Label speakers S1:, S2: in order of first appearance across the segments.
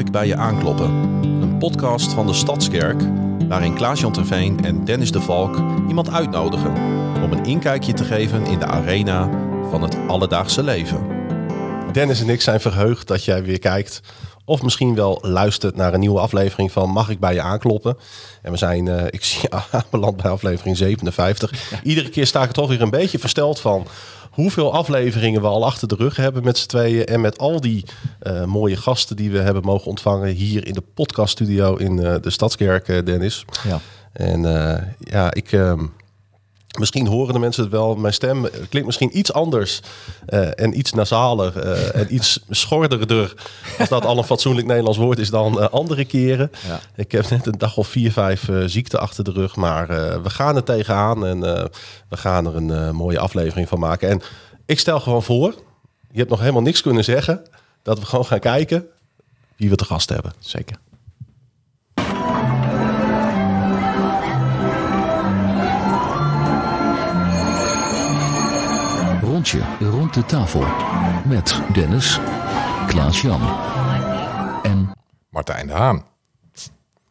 S1: ik bij je aankloppen? Een podcast van de Stadskerk, waarin Klaas-Jan Terveen en Dennis de Valk iemand uitnodigen om een inkijkje te geven in de arena van het alledaagse leven.
S2: Dennis en ik zijn verheugd dat jij weer kijkt. Of misschien wel luistert naar een nieuwe aflevering van Mag ik bij je aankloppen? En we zijn, eh, ik zie aanbeland bij aflevering 57. Iedere keer sta ik er toch weer een beetje versteld van hoeveel afleveringen we al achter de rug hebben met z'n tweeën. En met al die eh, mooie gasten die we hebben mogen ontvangen hier in de podcaststudio in eh, de Stadskerk, eh, Dennis.
S3: Ja.
S2: En ja, ik. ehm, Misschien horen de mensen het wel. Mijn stem klinkt misschien iets anders eh, en iets nasaler eh, en iets schorderder. Als dat al een fatsoenlijk Nederlands woord is dan eh, andere keren.
S3: Ja.
S2: Ik heb net een dag of vier, vijf eh, ziekte achter de rug. Maar eh, we gaan er tegenaan en eh, we gaan er een eh, mooie aflevering van maken. En ik stel gewoon voor, je hebt nog helemaal niks kunnen zeggen. Dat we gewoon gaan kijken wie we te gast hebben.
S3: Zeker.
S4: Rondje rond de tafel met Dennis, Klaas-Jan en
S5: Martijn de Haan.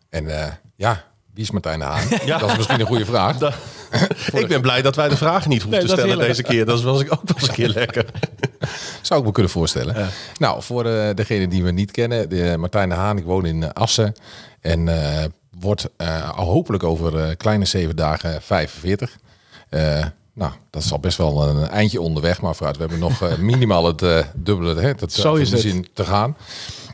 S5: En eh, ja, wie is Martijn de Haan? Dat is misschien een goede vraag.
S2: ik ben blij dat wij de vragen niet hoeven
S3: Nee,
S2: te stellen deze keer. Dat was ik ook wel eens een keer lekker.
S5: Zou ik me kunnen voorstellen. Nou, voor eh, degene die me niet kennen, de, Martijn de Haan, ik woon in eh, Assen. En eh wordt eh, al hopelijk over eh, kleine zeven dagen 45. Eh, nou, dat is al best wel een eindje onderweg, maar vooruit. We hebben nog eh, minimaal het eh, dubbele, hè, dat
S3: Zo is het.
S5: zin te gaan.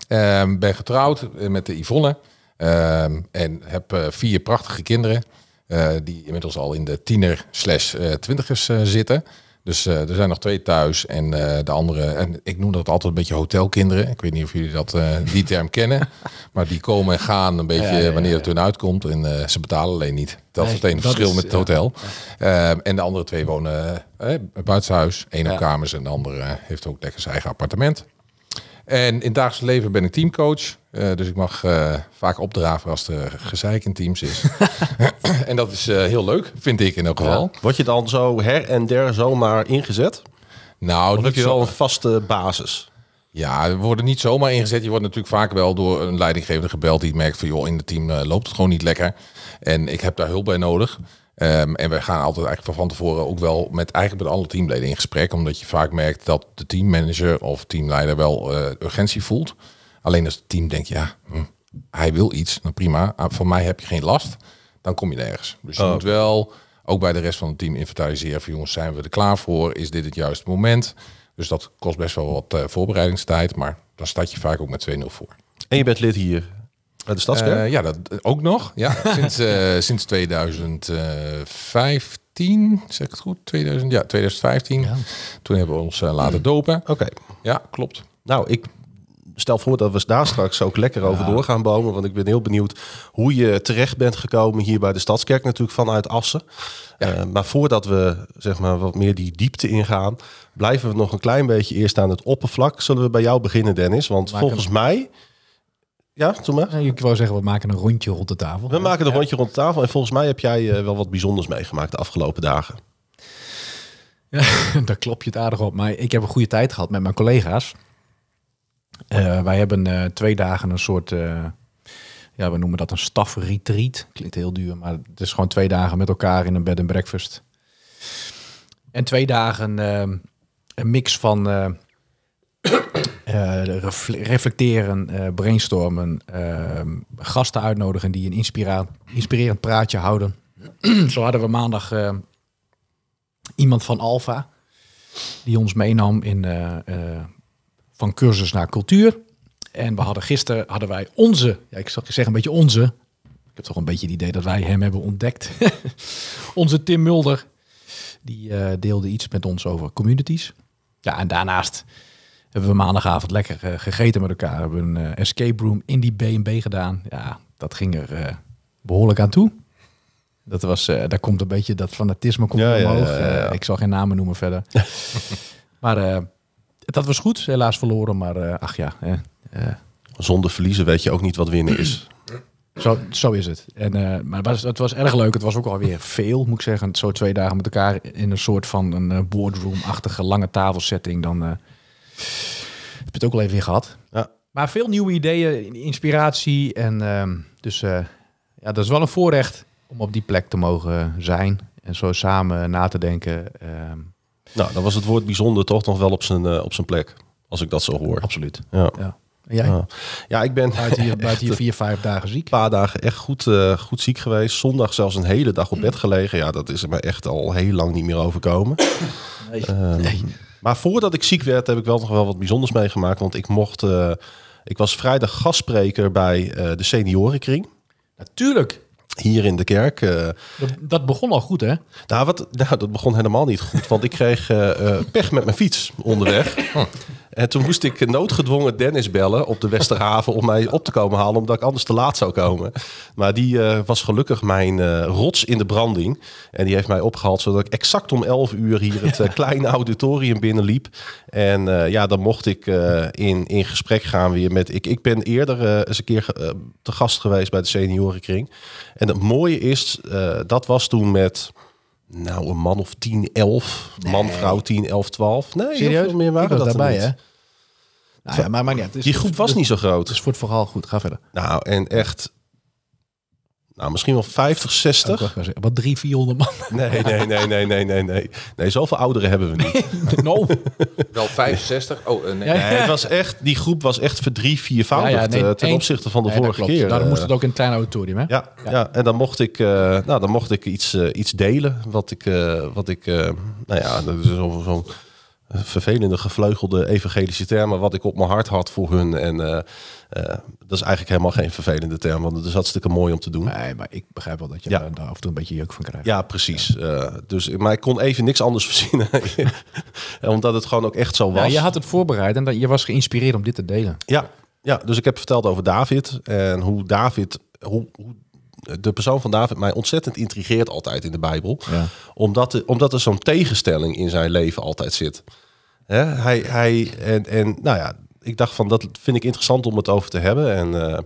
S5: Ehm, ben getrouwd eh, met de Yvonne. Ehm, en heb eh, vier prachtige kinderen. eh, die inmiddels al in de tiener slash eh, twintigers eh, zitten. Dus eh, er zijn nog twee thuis. En eh, de andere, en ik noem dat altijd een beetje hotelkinderen. Ik weet niet of jullie dat, eh, die term kennen. Maar die komen en gaan een beetje
S3: Ja, ja, ja,
S5: wanneer het hun uitkomt. En ze betalen alleen niet. Dat is het
S3: dat
S5: verschil
S3: is-
S5: met het hotel. Ehm, en de andere twee wonen eh, buitenshuis. Eén op kamers en de andere heeft ook lekker zijn eigen appartement. En in het dagelijks leven ben ik teamcoach. Eh, dus ik mag eh, vaak opdraven als er gezeik in teams is. en dat is eh, heel leuk, vind ik in elk geval.
S2: Word je dan zo her en der zomaar ingezet?
S5: Nou,
S2: heb je wel een vaste basis?
S5: Ja, we worden niet zomaar ingezet. Je wordt natuurlijk vaak wel door een leidinggevende gebeld die merkt van joh, in het team loopt het gewoon niet lekker. En ik heb daar hulp bij nodig. Ehm, en wij gaan altijd eigenlijk van tevoren ook wel met eigenlijk met alle teamleden in gesprek. Omdat je vaak merkt dat de teammanager of teamleider wel eh, urgentie voelt. Alleen als het team denkt, ja, hm, hij wil iets, dan prima. Ah, Van mij heb je geen last. Dan kom je nergens. Dus je
S2: Oh,
S5: moet wel ook bij de rest van het team inventariseren van jongens, zijn we er klaar voor? Is dit het juiste moment? Dus dat kost best wel wat eh, voorbereidingstijd. Maar dan start je vaak ook met 2-0 voor.
S2: En je bent lid hier de Stadskerk?
S5: Eh, ja, dat ook nog. Ja, sinds, eh, sinds 2015, zeg ik het goed? 2000, ja, 2015. Toen hebben we ons eh, laten dopen.
S2: Oké.
S5: Ja, klopt.
S2: Nou, ik stel voor dat we daar straks ook lekker over door gaan bomen. Want ik ben heel benieuwd hoe je terecht bent gekomen hier bij de Stadskerk. Natuurlijk vanuit Assen. Eh, maar voordat we zeg maar, wat meer die diepte ingaan... blijven we nog een klein beetje eerst aan het oppervlak. Zullen we bij jou beginnen, Dennis? Want volgens mij... Ja, doe maar.
S3: Ik wou zeggen, we maken een rondje rond de tafel.
S2: We maken een rondje rond de tafel. En volgens mij heb jij eh, wel wat bijzonders meegemaakt de afgelopen dagen.
S3: Ja, daar klop je het aardig op. Maar ik heb een goede tijd gehad met mijn collega's. Eh, wij hebben eh, twee dagen een soort, ja, we noemen dat een stafretreat. Klinkt heel duur, maar het is gewoon twee dagen met elkaar in een bed and breakfast. En twee dagen een mix van eh, refle- reflecteren, eh, brainstormen, eh, gasten uitnodigen die een inspirerend praatje houden. Zo hadden we maandag eh, iemand van Alfa die ons meenam in, van cursus naar cultuur. En we hadden gisteren hadden wij onze, ja, ik zal zeggen een beetje onze. Ik heb toch een beetje het idee dat wij hem hebben ontdekt. onze Tim Mulder, die deelde iets met ons over communities. Ja, en daarnaast hebben we maandagavond lekker eh, gegeten met elkaar. Hebben we een eh, escape room in die B&B gedaan. Ja, dat ging er eh, behoorlijk aan toe. Dat was, daar komt een beetje dat fanatisme komt
S2: Ja,
S3: omhoog.
S2: ja, ja, ja.
S3: Ik zal geen namen noemen verder. maar dat was goed. Helaas verloren, maar ach ja,
S2: Zonder verliezen weet je ook niet wat winnen is.
S3: zo, zo is het. En, maar het was, het was erg leuk. Het was ook alweer veel, moet ik zeggen. Zo twee dagen met elkaar in een soort van een boardroom-achtige lange tafelsetting. Dan heb het ook al even weer gehad.
S2: Ja.
S3: Maar veel nieuwe ideeën, inspiratie. En ehm, dus eh, ja, dat is wel een voorrecht om op die plek te mogen zijn. En zo samen na te denken. ehm,
S2: Nou, dan was het woord bijzonder toch nog wel op zijn, eh, op zijn plek. Als ik dat zo hoor.
S3: absoluut.
S2: Ja.
S3: Ja. En jij?
S2: Ja. ja, ik ben
S3: Buiten hier, buiten hier vier, vijf dagen ziek.
S2: een paar dagen echt goed, eh, goed ziek geweest. Zondag zelfs een hele dag op bed gelegen. Ja, dat is er me echt al heel lang niet meer overkomen.
S3: Nee.
S2: Ehm, Maar voordat ik ziek werd, heb ik wel nog wel wat bijzonders meegemaakt. Want ik mocht, eh, ik was vrijdag gastspreker bij eh, de seniorenkring.
S3: Natuurlijk.
S2: Hier in de kerk. eh.
S3: Dat, dat begon al goed, hè?
S2: nou, wat, nou, dat begon helemaal niet goed. Want ik kreeg pech met mijn fiets onderweg. En toen moest ik noodgedwongen Dennis bellen op de Westerhaven om mij op te komen halen, omdat ik anders te laat zou komen. Maar die eh, was gelukkig mijn eh, rots in de branding. En die heeft mij opgehaald, zodat ik exact om 11 uur hier het eh, kleine auditorium binnenliep. En eh, ja, dan mocht ik eh, in, in gesprek gaan weer met... Ik, ik ben eerder eh, eens een keer eh, te gast geweest bij de seniorenkring. En het mooie is, eh, dat was toen met... Nou, een man of 10, 11. Man, vrouw 10, 11, 12. Nee,
S3: Serieus?
S2: veel meer waren
S3: ik was
S2: dat
S3: daarbij, hè? Nou ja, maar, maar. Het is-
S2: Die groep was niet zo groot.
S3: Is voor het verhaal goed. Ga verder.
S2: Nou, en echt... Nou, misschien wel 50,
S3: Ik
S2: 60.
S3: wou zeggen, Wat drie, 400 man.
S2: Nee, nee, nee, nee, nee, nee, nee. Nee, zoveel ouderen hebben we niet.
S3: no.
S5: Wel 65. Oh, eh, nee.
S3: Ja,
S2: Nee, het was echt, die groep was echt verdrie, viervoudigd
S3: Ja, ja, nee,
S2: eh, ten
S3: één-
S2: opzichte van de
S3: Nee,
S2: vorige keer.
S3: Nou, dan moest
S2: eh.
S3: het ook in een klein auditorium, hè?
S2: Ja, ja. en dan mocht ik, eh, nou, dan mocht ik iets, eh, iets delen. Wat ik, eh, wat ik eh, nou ja, dat is zo'n zo vervelende, gevleugelde evangelische termen. Wat ik op mijn hart had voor hun. En eh, eh, dat is eigenlijk helemaal geen vervelende term, want het is hartstikke mooi om te doen.
S3: Nee, maar ik begrijp wel dat je
S2: Ja.
S3: daar, daar af en toe een beetje juk van krijgt.
S2: Ja, precies. Eh, dus, maar ik kon even niks anders verzinnen. Omdat het gewoon ook echt zo was.
S3: Ja, je had het voorbereid en dat, je was geïnspireerd om dit te delen.
S2: Ja, ja, dus ik heb verteld over David en hoe David, hoe, hoe de persoon van David mij ontzettend intrigeert altijd in de Bijbel.
S3: Ja.
S2: Omdat, er, omdat er zo'n tegenstelling in zijn leven altijd zit. Hè? Hij, hij, en, en nou ja, ik dacht van dat vind ik interessant om het over te hebben. En eh,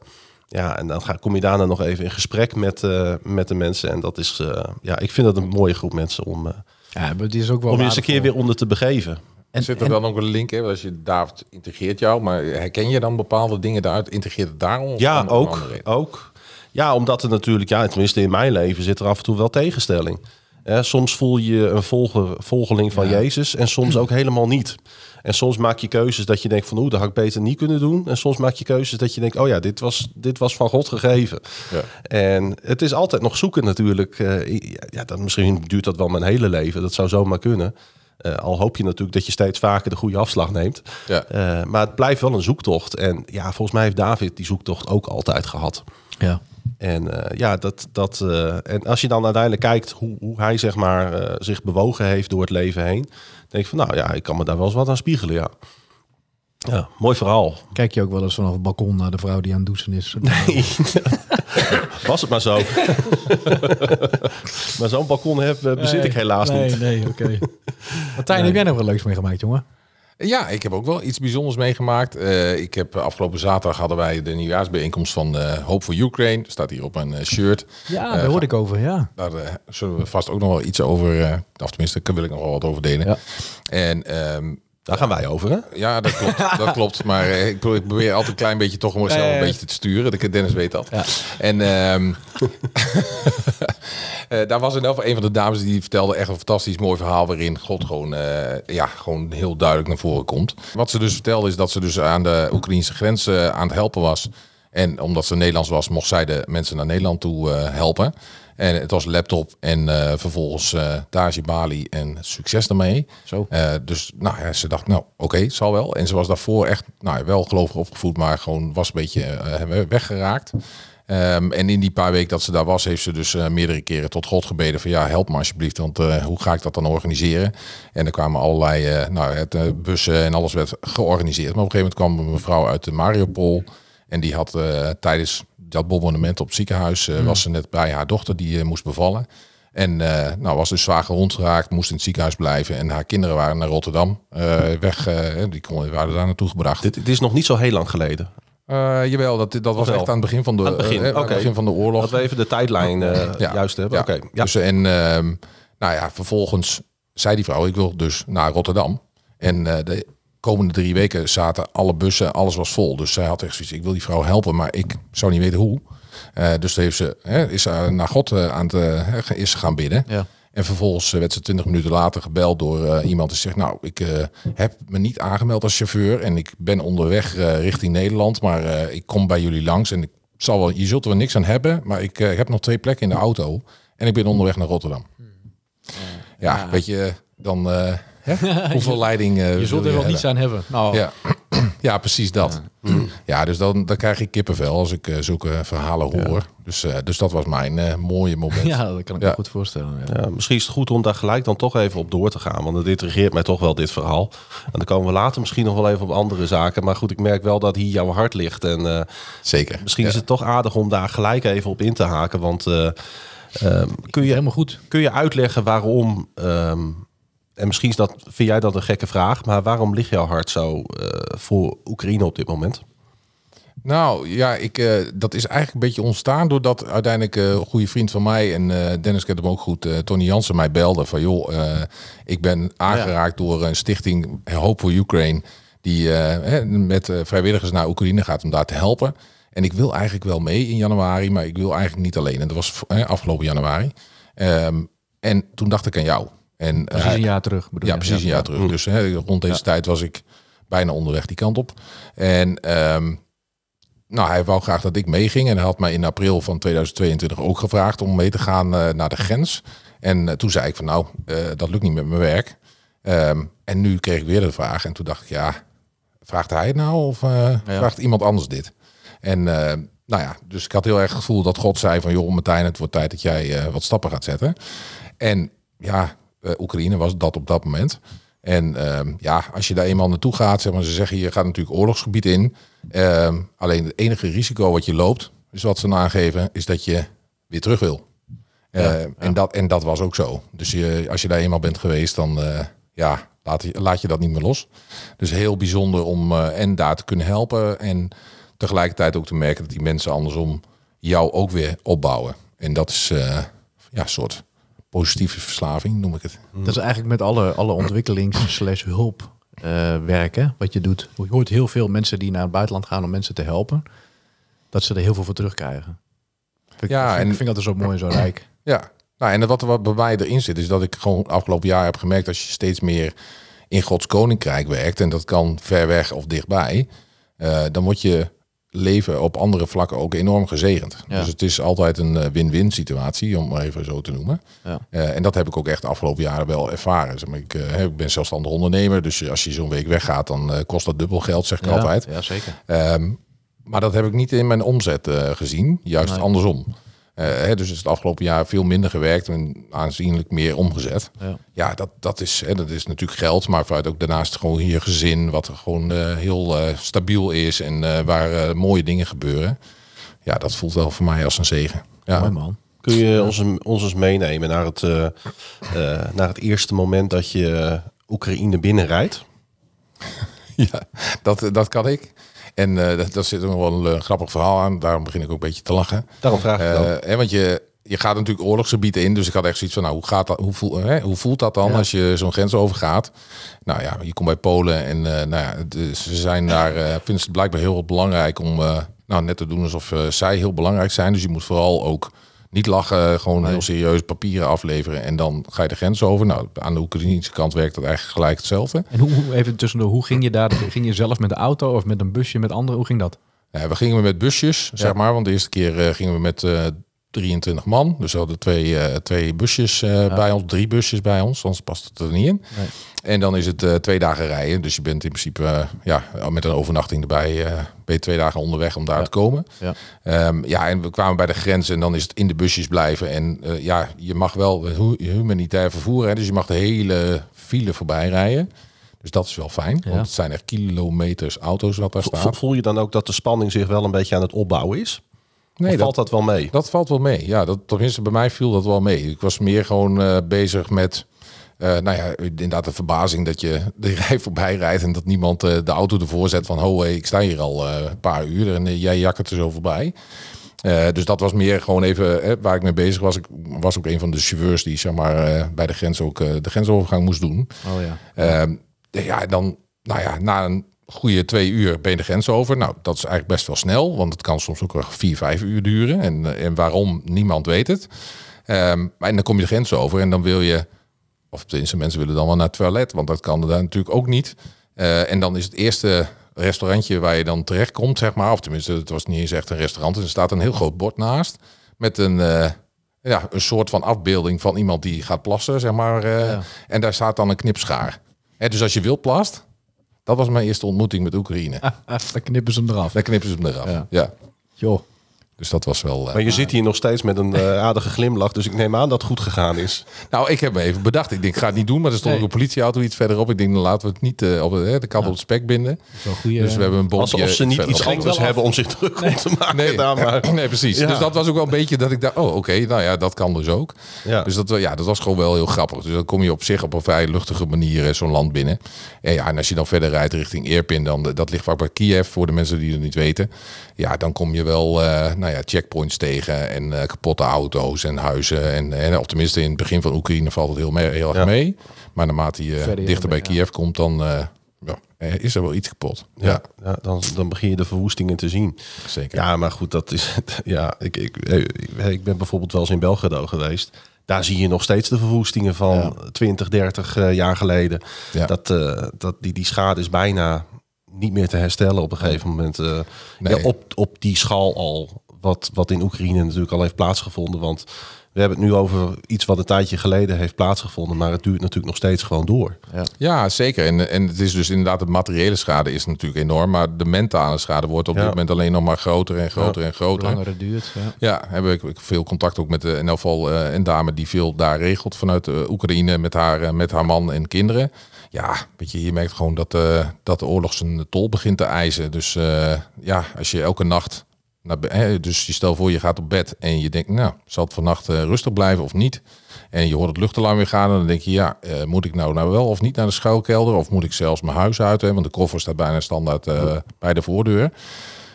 S2: ja, en dan ga, kom je daarna nog even in gesprek met, eh, met de mensen. En dat is, eh, ja, ik vind dat een mooie groep mensen om, eh,
S3: Ja, maar het is ook wel
S2: om je eens een keer weer onder te begeven.
S3: En,
S5: Zit er
S3: en-
S5: dan ook een link, hè? Als je David integreert jou, maar herken je dan bepaalde dingen daaruit? Integreert het daarom?
S2: Ja, ook. ook. Ja, omdat er natuurlijk, ja, tenminste in mijn leven zit er af en toe wel tegenstelling. Hè, soms voel je een volger, volgeling van Jezus en soms ook helemaal niet. En soms maak je keuzes dat je denkt van oeh, dat had ik beter niet kunnen doen. En soms maak je keuzes dat je denkt, oh ja, dit was, dit was van God gegeven.
S5: Ja.
S2: En het is altijd nog zoeken natuurlijk. eh, ja, dat, misschien duurt dat wel mijn hele leven. Dat zou zomaar kunnen. Eh, al hoop je natuurlijk dat je steeds vaker de goede afslag neemt.
S5: Ja.
S2: Eh, maar het blijft wel een zoektocht. En ja, volgens mij heeft David die zoektocht ook altijd gehad.
S3: ja.
S2: En eh, ja, dat, dat, eh, en als je dan uiteindelijk kijkt hoe, hoe hij zeg maar, eh, zich bewogen heeft door het leven heen, denk ik van nou ja, ik kan me daar wel eens wat aan spiegelen. Ja, ja mooi verhaal.
S3: Kijk je ook wel eens vanaf het balkon naar de vrouw die aan het douchen is?
S2: Was het maar zo. maar zo'n balkon heb, bezit ik helaas
S3: nee,
S2: niet.
S3: Nee, oké. Martijn, heb jij nog wat leuks meegemaakt, jongen?
S5: Ja, ik heb ook wel iets bijzonders meegemaakt. Eh, ik heb eh, afgelopen zaterdag hadden wij de nieuwjaarsbijeenkomst van eh Hope for Ukraine. Staat hier op mijn eh, shirt.
S3: Ja, daar hoorde ik over, ja.
S5: Daar zullen we vast ook nog wel iets over, of tenminste, daar wil ik nog wel wat over delen.
S3: Ja.
S5: En ehm,
S2: Daar gaan wij over, hè?
S5: ja, dat klopt. dat klopt. Maar eh, ik probeer, altijd een klein beetje toch om mezelf een beetje te sturen. De- Dennis weet dat.
S3: Ja.
S5: En ehm, eh, daar was in elk een van de dames die vertelde echt een fantastisch mooi verhaal waarin God gewoon, eh, ja, gewoon heel duidelijk naar voren komt. Wat ze dus vertelde is dat ze dus aan de Oekraïnse grens aan het helpen was. En omdat ze Nederlands was, mocht zij de mensen naar Nederland toe helpen. En het was laptop en eh, vervolgens je Bali en succes daarmee.
S3: Zo.
S5: Eh, dus nou ja, ze dacht, nou oké, zal wel. En ze was daarvoor echt nou, ja, wel gelovig opgevoed, maar gewoon was een beetje eh, weggeraakt. Ehm, en in die paar weken dat ze daar was, heeft ze dus meerdere keren tot God gebeden van ja, help me alsjeblieft, want hoe ga ik dat dan organiseren? En er kwamen allerlei eh, nou, het, bussen en alles werd georganiseerd. Maar op een gegeven moment kwam een mevrouw uit de Mariupol en die had tijdens dat bombardement op het ziekenhuis, eh, was ze net bij haar dochter die eh, moest bevallen. En eh, nou, was dus zwaar gewond geraakt, moest in het ziekenhuis blijven. En haar kinderen waren naar Rotterdam eh, weg. die kon, waren daar naartoe gebracht.
S2: Dit, dit is nog niet zo heel lang geleden.
S5: Jawel, dat, dat was echt aan het begin van de,
S2: Aan het begin,
S5: aan het
S2: oké.
S5: begin van de oorlog.
S2: Dat we even de tijdlijn
S5: Ja.
S2: juist hebben.
S5: Ja.
S2: Oké, ja.
S5: Dus, en ehm, nou ja, vervolgens zei die vrouw, ik wil dus naar Rotterdam. En de komende drie weken zaten alle bussen, alles was vol. Dus zij had echt zoiets, ik wil die vrouw helpen, maar ik zou niet weten hoe. Eh, dus toen heeft ze, hè, is ze naar God eh, aan het, eh, hè, is gaan bidden.
S3: Ja.
S5: En vervolgens eh, werd ze 20 minuten later gebeld door eh, iemand die zegt, nou, ik eh, heb me niet aangemeld als chauffeur en ik ben onderweg eh, richting Nederland, maar eh, ik kom bij jullie langs en ik zal wel, je zult er wel niks aan hebben, maar ik eh, heb nog twee plekken in de auto en ik ben onderweg naar Rotterdam. Ja, weet je, dan eh, hè, hoeveel leiding eh,
S3: Je
S5: wil
S3: zult er wel
S5: hebben?
S3: niets aan hebben. Nou,
S5: Ja. ja, precies dat. Ja, dus dan, dan krijg ik kippenvel als ik eh, zulke verhalen hoor. Dus, eh, dus dat was mijn eh, mooie moment.
S3: ja, dat kan ik
S5: Ja.
S3: me goed voorstellen. Ja.
S2: Ja, misschien is het goed om daar gelijk dan toch even op door te gaan. Want het intrigeert mij toch wel dit verhaal. En dan komen we later misschien nog wel even op andere zaken. Maar goed, ik merk wel dat hier jouw hart ligt. En eh,
S5: Zeker.
S2: misschien
S5: Ja.
S2: is het toch aardig om daar gelijk even op in te haken. Want eh, ehm, kun, je,
S3: Helemaal goed.
S2: kun je uitleggen waarom... ehm, en misschien is dat, vind jij dat een gekke vraag. Maar waarom ligt jouw hart zo eh, voor Oekraïne op dit moment?
S5: Nou ja, ik, eh, dat is eigenlijk een beetje ontstaan doordat uiteindelijk eh, een goede vriend van mij en eh, Dennis kent hem ook goed, Tony Jansen mij belde van joh, ik ben aangeraakt door een stichting Hope for Ukraine die met vrijwilligers naar Oekraïne gaat om daar te helpen. En ik wil eigenlijk wel mee in januari, maar ik wil eigenlijk niet alleen. En dat was afgelopen januari. Ehm, en toen dacht ik aan jou. En,
S3: Precies
S5: eh,
S3: een jaar terug. Bedoel
S5: ja, precies een jaar terug. Dus hè, rond deze tijd was ik bijna onderweg die kant op. En ehm, nou, hij wou graag dat ik meeging. En hij had mij in april van 2022 ook gevraagd om mee te gaan eh, naar de grens. En eh, toen zei ik van nou, eh, dat lukt niet met mijn werk. Ehm, en nu kreeg ik weer de vraag. En toen dacht ik, ja, vraagt hij het nou of eh, vraagt iemand anders dit? En eh, nou ja, dus ik had heel erg het gevoel dat God zei van joh, Martijn, het wordt tijd dat jij eh, wat stappen gaat zetten. En ja, eh, Oekraïne was dat op dat moment. En ehm, ja, als je daar eenmaal naartoe gaat, zeg maar, ze zeggen je gaat natuurlijk oorlogsgebied in. Ehm, alleen het enige risico wat je loopt, is wat ze aangeven, is dat je weer terug wil. Eh, En, dat, en dat was ook zo. Dus je, als je daar eenmaal bent geweest, dan eh, ja, laat, je- laat je dat niet meer los. Dus heel bijzonder om eh, en daar te kunnen helpen. En tegelijkertijd ook te merken dat die mensen andersom jou ook weer opbouwen. En dat is eh, ja, een soort positieve verslaving, noem ik het.
S3: Dat is eigenlijk met alle, alle ontwikkelings- slash hulp eh, werken wat je doet. Je hoort heel veel mensen die naar het buitenland gaan om mensen te helpen. Dat ze er heel veel voor terugkrijgen. Vind
S5: Ja,
S3: vind,
S5: en-
S3: ik vind dat zo mooi en zo rijk.
S5: Ja, nou, en wat er wat bij mij erin zit, is dat ik gewoon afgelopen jaar heb gemerkt als je steeds meer in Gods koninkrijk werkt, en dat kan ver weg of dichtbij, eh, dan wordt je leven op andere vlakken ook enorm gezegend.
S3: Ja.
S5: Dus het is altijd een eh, win-win situatie, om maar even zo te noemen.
S3: Ja.
S5: Eh, en dat heb ik ook echt de afgelopen jaren wel ervaren. Zeg maar, ik, eh, ik ben zelfstandig ondernemer, dus als je zo'n week weggaat, dan kost dat dubbel geld, zeg ik altijd.
S3: Ja, zeker.
S5: Ehm, maar dat heb ik niet in mijn omzet gezien, juist
S3: Nee.
S5: andersom. Eh, hè, dus is het afgelopen jaar veel minder gewerkt en aanzienlijk meer omgezet.
S3: Ja.
S5: Ja, dat, dat, is, hè, dat is natuurlijk geld, maar vanuit ook daarnaast gewoon hier gezin, wat gewoon eh, heel eh, stabiel is en waar mooie dingen gebeuren. Ja, dat voelt wel voor mij als een zegen. Ja,
S3: Mooi man.
S2: Kun je ons, ons eens meenemen naar het, naar het eerste moment dat je Oekraïne binnenrijdt?
S5: ja dat, dat kan ik. En eh dat, zit ook nog wel een eh, grappig verhaal aan. Daarom begin ik ook een beetje te lachen.
S2: Daarom vraag ik.
S5: Eh, hè, want je, je gaat natuurlijk oorlogsgebieden in. Dus ik had echt zoiets van, nou, hoe, gaat dat, hoe, voel, hè, hoe voelt dat dan
S3: Ja.
S5: als je zo'n grens overgaat? Nou ja, je komt bij Polen en nou ja, ze zijn daar, vinden ze het blijkbaar heel belangrijk om nou, net te doen alsof zij heel belangrijk zijn. Dus je moet vooral ook niet lachen, gewoon heel serieus papieren afleveren en dan ga je de grens over. Nou, aan de Oekraïnse kant werkt dat eigenlijk gelijk hetzelfde.
S3: En hoe, even tussendoor, hoe ging je daar? Ging je zelf met de auto of met een busje met anderen? Hoe ging dat?
S5: Ja, we gingen met busjes, zeg maar. Want de eerste keer eh, gingen we met eh 23 man. Dus we hadden twee, eh, twee busjes eh, bij ons, drie busjes bij ons. Anders past het er niet in.
S3: Nee.
S5: En dan is het eh, twee dagen rijden. Dus je bent in principe ja, met een overnachting erbij. eh, ben je twee dagen onderweg om daar te komen.
S3: Ja.
S5: Ehm, ja, en we kwamen bij de grens en dan is het in de busjes blijven. En eh, ja, je mag wel hu- humanitair vervoeren. Hè, dus je mag de hele file voorbij rijden. Dus dat is wel fijn.
S3: Ja.
S5: Want het zijn echt kilometers auto's wat daar staat.
S2: Voel je dan ook dat de spanning zich wel een beetje aan het opbouwen is?
S5: Nee, dat,
S2: valt dat wel mee?
S5: Dat valt wel mee. Ja, dat, tenminste bij mij viel dat wel mee. Ik was meer gewoon eh, bezig met, eh, nou ja, inderdaad de verbazing dat je de rij voorbij rijdt en dat niemand eh, de auto ervoor zet van, ho, hey, ik sta hier al een paar uur en jij jakkert er zo voorbij. Dus dat was meer gewoon even waar ik mee bezig was. Ik was ook een van de chauffeurs die zeg maar, bij de grens ook de grensovergang moest doen.
S3: Oh ja.
S5: Ehm, ja, dan, nou ja, na een goede twee uur ben je de grens over. Nou, dat is eigenlijk best wel snel, want het kan soms ook wel vier, vijf uur duren. En, eh, en waarom, niemand weet het. Maar en dan kom je de grens over en dan wil je, of tenminste mensen willen dan wel naar het toilet, want dat kan er daar natuurlijk ook niet. Eh, en dan is het eerste restaurantje waar je dan terecht komt, zeg maar, of tenminste, het was niet eens echt een restaurant. Er staat een heel groot bord naast met een, eh, ja, een soort van afbeelding van iemand die gaat plassen, zeg maar.
S3: Ja.
S5: En daar staat dan een knipschaar. Hè, dus als je wil plast, dat was mijn eerste ontmoeting met Oekraïne.
S3: Dan knippen ze hem eraf.
S5: Daar knippen ze hem eraf.
S3: Ja.
S5: Ja.
S3: Joh.
S5: Dus dat was wel... eh,
S2: Maar je zit hier nog steeds met een eh, aardige glimlach. Dus ik neem aan dat het goed gegaan is.
S5: Nou, ik heb me even bedacht. Ik denk, ik ga het niet doen. Maar er stond
S3: Nee.
S5: ook een politieauto iets verderop. Ik denk, dan laten we het niet eh, op de, de kant op het spek binden. Dus we hebben een bompje
S2: Alsof ze niet iets anders hebben om zich druk om te maken.
S5: Nee,
S2: daar, maar.
S5: nee, precies.
S2: Ja.
S5: Dus dat was ook wel een beetje dat ik dacht, oh oké, nou ja, dat kan dus ook.
S2: Ja.
S5: Dus dat, ja, dat was gewoon wel heel grappig. Dus dan kom je op zich op een vrij luchtige manier eh, zo'n land binnen. En ja, en als je dan verder rijdt richting Irpin, dan dat ligt vaak bij Kiev voor de mensen die het niet weten. Ja, dan kom je wel, eh, nou ja, checkpoints tegen en eh, kapotte auto's en huizen. En, en, of tenminste in het begin van Oekraïne valt het heel, mee, heel erg
S2: Ja.
S5: mee. Maar naarmate je
S3: Verder
S5: dichter bij. Kiev komt, dan eh, ja, eh, is er wel iets kapot. Ja,
S2: dan, dan begin je de verwoestingen te zien.
S5: zeker.
S2: Ja, maar goed, dat is. Ja, ik, ik, ik ben bijvoorbeeld wel eens in Belgrado geweest. Daar zie je nog steeds de verwoestingen van 20, 30 eh, jaar geleden.
S5: Ja.
S2: Dat, eh, dat die, die schade is bijna niet meer te herstellen op een gegeven moment. eh,
S5: Nee.
S2: ja, op, op die schaal al. Wat, wat in Oekraïne natuurlijk al heeft plaatsgevonden. Want we hebben het nu over iets wat een tijdje geleden heeft plaatsgevonden. Maar het duurt natuurlijk nog steeds gewoon door.
S5: Ja, zeker. En, en het is dus inderdaad, de materiële schade is natuurlijk enorm. Maar de mentale schade wordt op
S2: Ja.
S5: dit moment alleen nog maar groter en groter en
S3: Hoe
S5: groter.
S3: langer het duurt. Ja.
S5: Ja, heb ik, ik veel contact ook met de, in elk geval eh, een dame die veel daar regelt vanuit eh, Oekraïne met haar, eh, met haar man en kinderen. Ja, weet je, je merkt gewoon dat, eh, dat de oorlog zijn tol begint te eisen. Dus eh, ja, als je elke nacht, naar, dus je stel voor je gaat op bed en je denkt, nou, zal het vannacht eh, rustig blijven of niet? En je hoort het luchtalarm weer gaan en dan denk je, ja, eh, moet ik nou, nou wel of niet naar de schuilkelder? Of moet ik zelfs mijn huis uit? Hè? Want de koffer staat bijna standaard eh, bij de voordeur.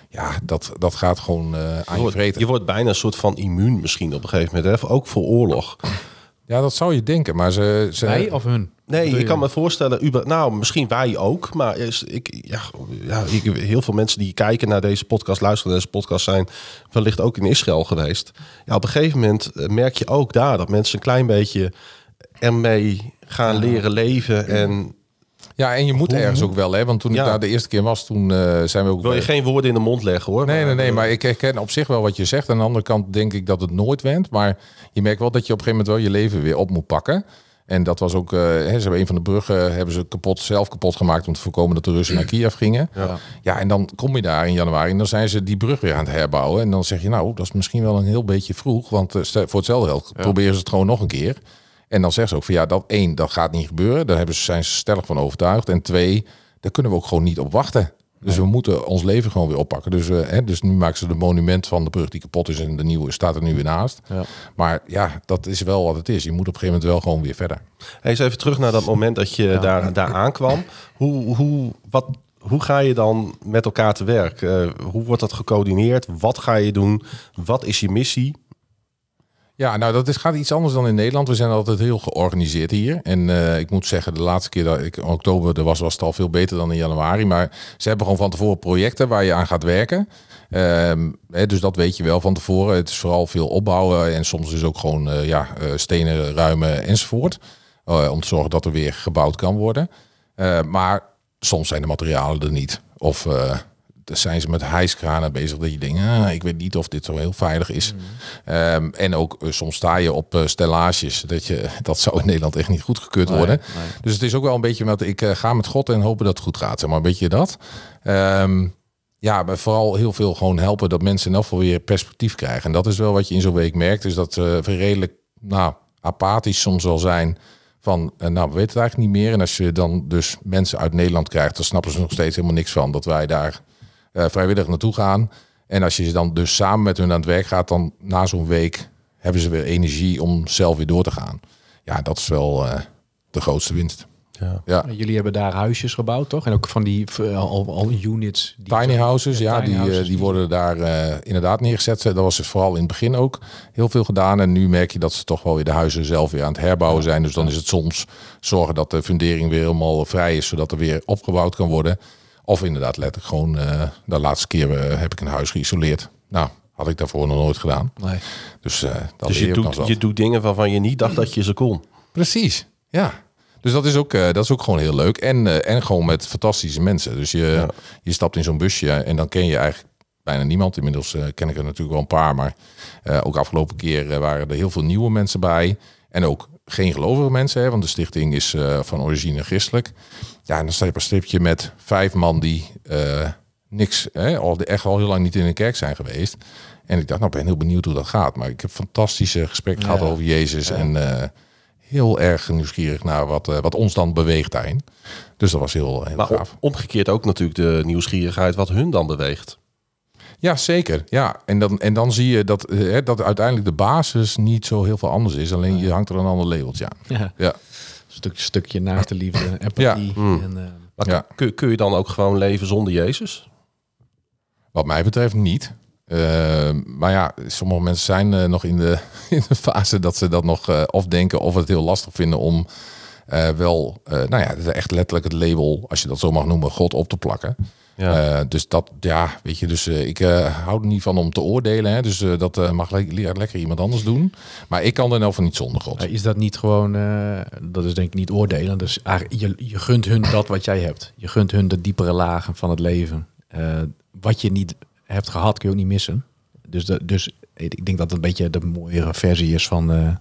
S5: Ja, dat, dat gaat gewoon eh, aan
S2: Je
S5: je
S2: wordt,
S5: vreten.
S2: je wordt bijna een soort van immuun misschien op een gegeven moment. Hè? Ook voor oorlog.
S5: Ja, dat zou je denken, maar ze... ze
S3: Wij of hun?
S2: Nee, ik
S3: je?
S2: kan me voorstellen, Uber, nou misschien wij ook, maar is, ik, ja, ja, ik, heel veel mensen die kijken naar deze podcast, luisteren naar deze podcast, zijn wellicht ook in Israël geweest. Ja, op een gegeven moment eh, merk je ook daar dat mensen een klein beetje ermee gaan leren leven. En
S5: Ja, en je moet ergens ook wel, hè? Want toen
S2: Ja.
S5: ik daar de eerste keer was, toen eh, zijn we ook...
S2: wil je
S5: bij-
S2: geen woorden in de mond leggen hoor.
S5: Nee, nee, nee,
S2: eh,
S5: maar ik herken op zich wel wat je zegt. Aan de andere kant denk ik dat het nooit went. Maar je merkt wel dat je op een gegeven moment wel je leven weer op moet pakken. En dat was ook, eh, ze hebben een van de bruggen hebben ze kapot, zelf kapot gemaakt om te voorkomen dat de Russen naar Kiev gingen.
S3: Ja.
S5: Ja, en dan kom je daar in januari en dan zijn ze die brug weer aan het herbouwen. En dan zeg je, nou, dat is misschien wel een heel beetje vroeg. Want eh, voor hetzelfde geld proberen ze het gewoon nog een keer. En dan zeggen ze ook van ja, dat één, dat gaat niet gebeuren. Daar hebben ze, zijn ze stellig van overtuigd. En twee, daar kunnen we ook gewoon niet op wachten. Dus we moeten ons leven gewoon weer oppakken. Dus, eh, hè, dus nu maken ze de monument van de brug die kapot is en de nieuwe staat er nu weer naast.
S3: Ja.
S5: Maar ja, dat is wel wat het is. Je moet op een gegeven moment wel gewoon weer verder.
S2: Hey, eens even terug naar dat moment dat je daar, daar aankwam. Hoe, hoe, wat, hoe ga je dan met elkaar te werk? Eh, hoe wordt dat gecoördineerd? Wat ga je doen? Wat is je missie?
S5: Ja, nou dat is, gaat iets anders dan in Nederland. We zijn altijd heel georganiseerd hier. En eh, ik moet zeggen, de laatste keer dat ik in oktober er was, was het al veel beter dan in januari. Maar ze hebben gewoon van tevoren projecten waar je aan gaat werken. Ehm, dus dat weet je wel van tevoren. Het is vooral veel opbouwen en soms is ook gewoon eh, ja, eh, stenen ruimen enzovoort. Om te zorgen dat er weer gebouwd kan worden. Maar soms zijn de materialen er niet. Of dan zijn ze met hijskranen bezig dat je denkt, ah, ik weet niet of dit zo heel veilig is. Ehm, en ook eh, soms sta je op eh, stellages. Dat, je, dat zou in Nederland echt niet goedgekeurd worden. Dus het is ook wel een beetje met ik eh, ga met God en hopen dat het goed gaat. Zeg maar een beetje dat. Ehm, ja, maar vooral heel veel gewoon helpen dat mensen in elk geval weer perspectief krijgen. En dat is wel wat je in zo'n week merkt. Is dat ze redelijk nou, apathisch soms wel zijn. Van, nou, we weten het eigenlijk niet meer. En als je dan dus mensen uit Nederland krijgt, dan snappen ze nog steeds helemaal niks van. Dat wij daar eh, vrijwillig naartoe gaan. En als je dan dus samen met hun aan het werk gaat, dan na zo'n week hebben ze weer energie om zelf weer door te gaan. Ja, dat is wel eh, de grootste winst.
S2: Ja.
S5: Ja.
S3: Jullie hebben daar huisjes gebouwd, toch? En ook van die eh, al, al units. Die
S5: Tiny houses, ja,
S3: tiny
S5: die, eh,
S3: houses
S5: die worden daar eh, inderdaad neergezet. Dat was dus vooral in het begin ook heel veel gedaan. En nu merk je dat ze toch wel weer de huizen zelf weer aan het herbouwen zijn. Dus dan is het soms zorgen dat de fundering weer helemaal vrij is, zodat er weer opgebouwd kan worden. Of inderdaad letterlijk gewoon, eh, de laatste keer eh, heb ik een huis geïsoleerd. Nou, had ik daarvoor nog nooit gedaan.
S3: Nee.
S5: Dus, eh dat
S2: Dus je doet, je doet dingen waarvan je niet dacht dat je ze kon.
S5: Precies, ja. Dus dat is ook, dat is ook gewoon heel leuk. En, en gewoon met fantastische mensen. Dus je,
S2: Ja.
S5: je stapt in zo'n busje en dan ken je eigenlijk bijna niemand. Inmiddels ken ik er natuurlijk wel een paar. Maar ook afgelopen keer waren er heel veel nieuwe mensen bij. En ook geen gelovige mensen, hè, want de stichting is eh, van origine christelijk. Ja, en dan sta je op een stripje met vijf man die eh, niks, hè, al, echt al heel lang niet in een kerk zijn geweest. En ik dacht, nou ik ben heel benieuwd hoe dat gaat. Maar ik heb fantastische gesprekken gehad over Jezus. En eh, heel erg nieuwsgierig naar wat, wat ons dan beweegt daarin. Dus dat was heel, heel
S2: Maar
S5: gaaf.
S2: om- omgekeerd ook natuurlijk de nieuwsgierigheid wat hun dan beweegt.
S5: Ja, zeker. Ja, en dan, en dan zie je dat, eh, hè, dat uiteindelijk de basis niet zo heel veel anders is. Alleen je hangt er een ander labeltje aan.
S3: Ja.
S5: Ja.
S3: Stuk, stukje naast de liefde, empathie.
S2: Hmm.
S3: En, eh,
S2: Maar
S5: Ja.
S2: kun, kun je dan ook gewoon leven zonder Jezus?
S5: Wat mij betreft niet. Eh, maar ja, sommige mensen zijn eh, nog in de, in de fase dat ze dat nog eh, of denken of het heel lastig vinden om eh, wel, eh, nou ja, het echt letterlijk het label, als je dat zo mag noemen, God op te plakken.
S2: Ja.
S5: Eh, dus dat, ja, weet je, dus eh, ik eh, hou er niet van om te oordelen. Hè, dus dat mag le- le- lekker iemand anders doen. Maar ik kan er nou van niet zonder God.
S3: is dat niet gewoon, dat is denk ik niet oordelen. Dus je, je gunt hun dat wat jij hebt. Je gunt hun de diepere lagen van het leven. Wat je niet hebt gehad, kun je ook niet missen. Dus, de, dus ik denk dat het een beetje de mooiere versie is van...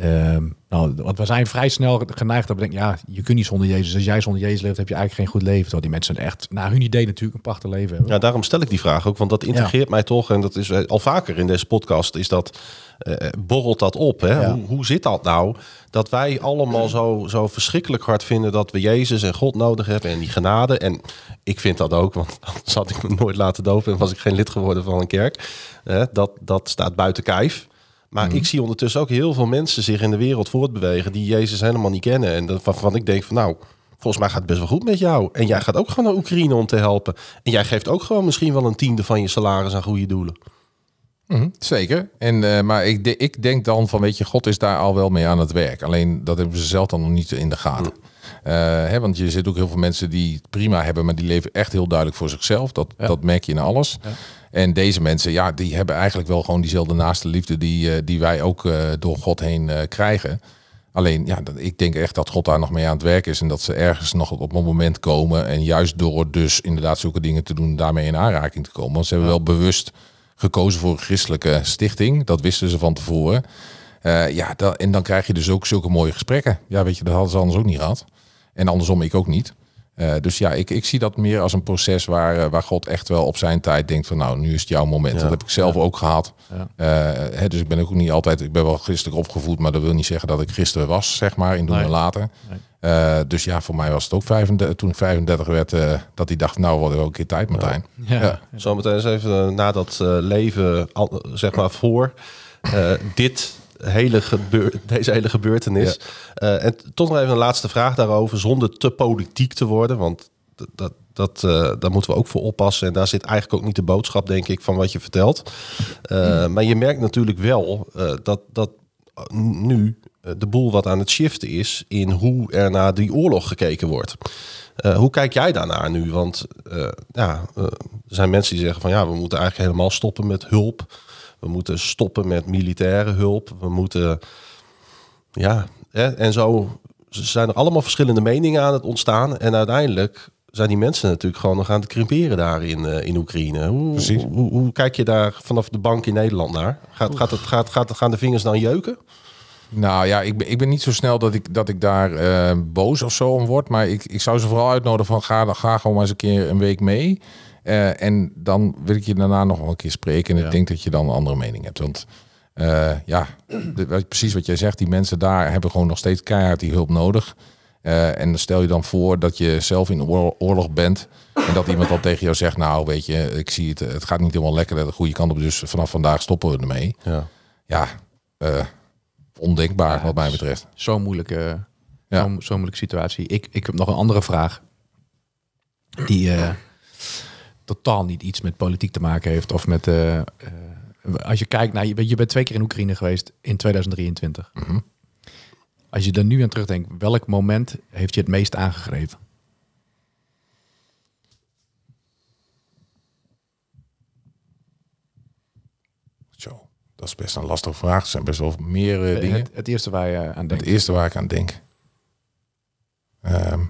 S3: eh, ehm, nou, want we zijn vrij snel geneigd dat we denken, ja, je kunt niet zonder Jezus. Als jij zonder Jezus leeft, heb je eigenlijk geen goed leven. Terwijl die mensen echt, naar hun idee natuurlijk, een prachtig leven hebben.
S2: Ja, daarom stel ik die vraag ook, want dat integreert mij toch. En dat is eh, al vaker in deze podcast, is dat, eh, borrelt dat op. Hè?
S3: Ja.
S2: Hoe, hoe zit dat nou? Dat wij allemaal zo, zo verschrikkelijk hard vinden dat we Jezus en God nodig hebben en die genade. En ik vind dat ook, want anders had ik me nooit laten dopen en was ik geen lid geworden van een kerk. Eh, dat, dat staat buiten kijf. Maar ik zie ondertussen ook heel veel mensen zich in de wereld voortbewegen die Jezus helemaal niet kennen. En waarvan ik denk van nou, volgens mij gaat het best wel goed met jou. En jij gaat ook gewoon naar Oekraïne om te helpen. En jij geeft ook gewoon misschien wel een tiende van je salaris aan goede doelen.
S5: Mhm, zeker. En, eh, maar ik, de- ik denk dan van, weet je, God is daar al wel mee aan het werk. Alleen dat hebben ze zelf dan nog niet in de gaten. Eh, hè, want je zit ook heel veel mensen die het prima hebben, maar die leven echt heel duidelijk voor zichzelf. Dat,
S3: Ja.
S5: dat merk je in alles. En deze mensen, ja, die hebben eigenlijk wel gewoon diezelfde naaste liefde die, eh, die wij ook eh, door God heen eh, krijgen. Alleen, ja, ik denk echt dat God daar nog mee aan het werk is. En dat ze ergens nog op een moment komen. En juist door dus inderdaad zulke dingen te doen, daarmee in aanraking te komen. Want ze hebben wel bewust gekozen voor een christelijke stichting. Dat wisten ze van tevoren. Ja, en dan krijg je dus ook zulke mooie gesprekken. Ja, weet je, dat hadden ze anders ook niet gehad. En andersom, ik ook niet. Eh, dus ja, ik, ik zie dat meer als een proces waar, eh, waar God echt wel op zijn tijd denkt van nou, nu is het jouw moment.
S2: Ja.
S5: Dat heb ik zelf ook gehad.
S3: Ja.
S5: Eh, hè, dus ik ben ook niet altijd, ik ben wel christelijk opgevoed, maar dat wil niet zeggen dat ik christen was, zeg maar, in doen
S3: Nee.
S5: en later.
S3: Nee.
S5: Eh, dus ja, voor mij was het ook 35, toen ik 35 werd, eh, dat hij dacht, nou, wordt wel een keer tijd, Martijn.
S3: Ja.
S5: Ja.
S2: Zometeen eens even na dat eh, leven, al- zeg maar voor eh, dit hele gebeur deze hele gebeurtenis. Eh, en toch nog even een laatste vraag daarover, zonder te politiek te worden, want dat, dat, eh, daar moeten we ook voor oppassen. En daar zit eigenlijk ook niet de boodschap, denk ik, van wat je vertelt. Eh, Maar je merkt natuurlijk wel dat, dat nu de boel wat aan het shiften is in hoe er naar die oorlog gekeken wordt. Hoe kijk jij daarnaar nu? Want ja, er zijn mensen die zeggen van ja, we moeten eigenlijk helemaal stoppen met hulp. We moeten stoppen met militaire hulp. We moeten ja, hè, en zo zijn er allemaal verschillende meningen aan het ontstaan. En uiteindelijk zijn die mensen natuurlijk gewoon nog aan het krimperen daar in, eh, in Oekraïne. Hoe, hoe, hoe kijk je daar vanaf de bank in Nederland naar? Gaat, gaat het, gaat, gaat, gaan de vingers dan jeuken?
S5: Nou ja, ik ben, ik ben niet zo snel dat ik, dat ik daar eh, boos of zo om word. Maar ik, ik zou ze vooral uitnodigen van ga, ga gewoon maar eens een keer een week mee. Eh, en dan wil ik je daarna nog wel een keer spreken. En
S3: Ja.
S5: ik denk dat je dan een andere mening hebt. Want eh, ja, de- precies wat jij zegt. Die mensen daar hebben gewoon nog steeds keihard die hulp nodig. Eh, en stel je dan voor dat je zelf in oor- oorlog bent. En dat iemand dan tegen jou zegt, nou weet je, ik zie het, het gaat niet helemaal lekker de goede kant op. Dus vanaf vandaag stoppen we ermee.
S2: Ja.
S5: Ja, ondenkbaar
S3: Ja,
S5: wat mij betreft.
S3: Zo'n moeilijke zo'n moeilijke situatie. Ik, ik heb nog een andere vraag. Die totaal niet iets met politiek te maken heeft. Of met... eh, eh, als je kijkt naar... Je bent, je bent twee keer in Oekraïne geweest in 2023.
S5: Mhm.
S3: Als je er nu aan terugdenkt, welk moment heeft je het meest aangegrepen?
S5: Zo, dat is best een lastige vraag. Er zijn best wel meer eh, dingen.
S3: Het, het eerste waar je aan
S5: Het
S3: denkt.
S5: eerste waar ik aan denk. Ehm,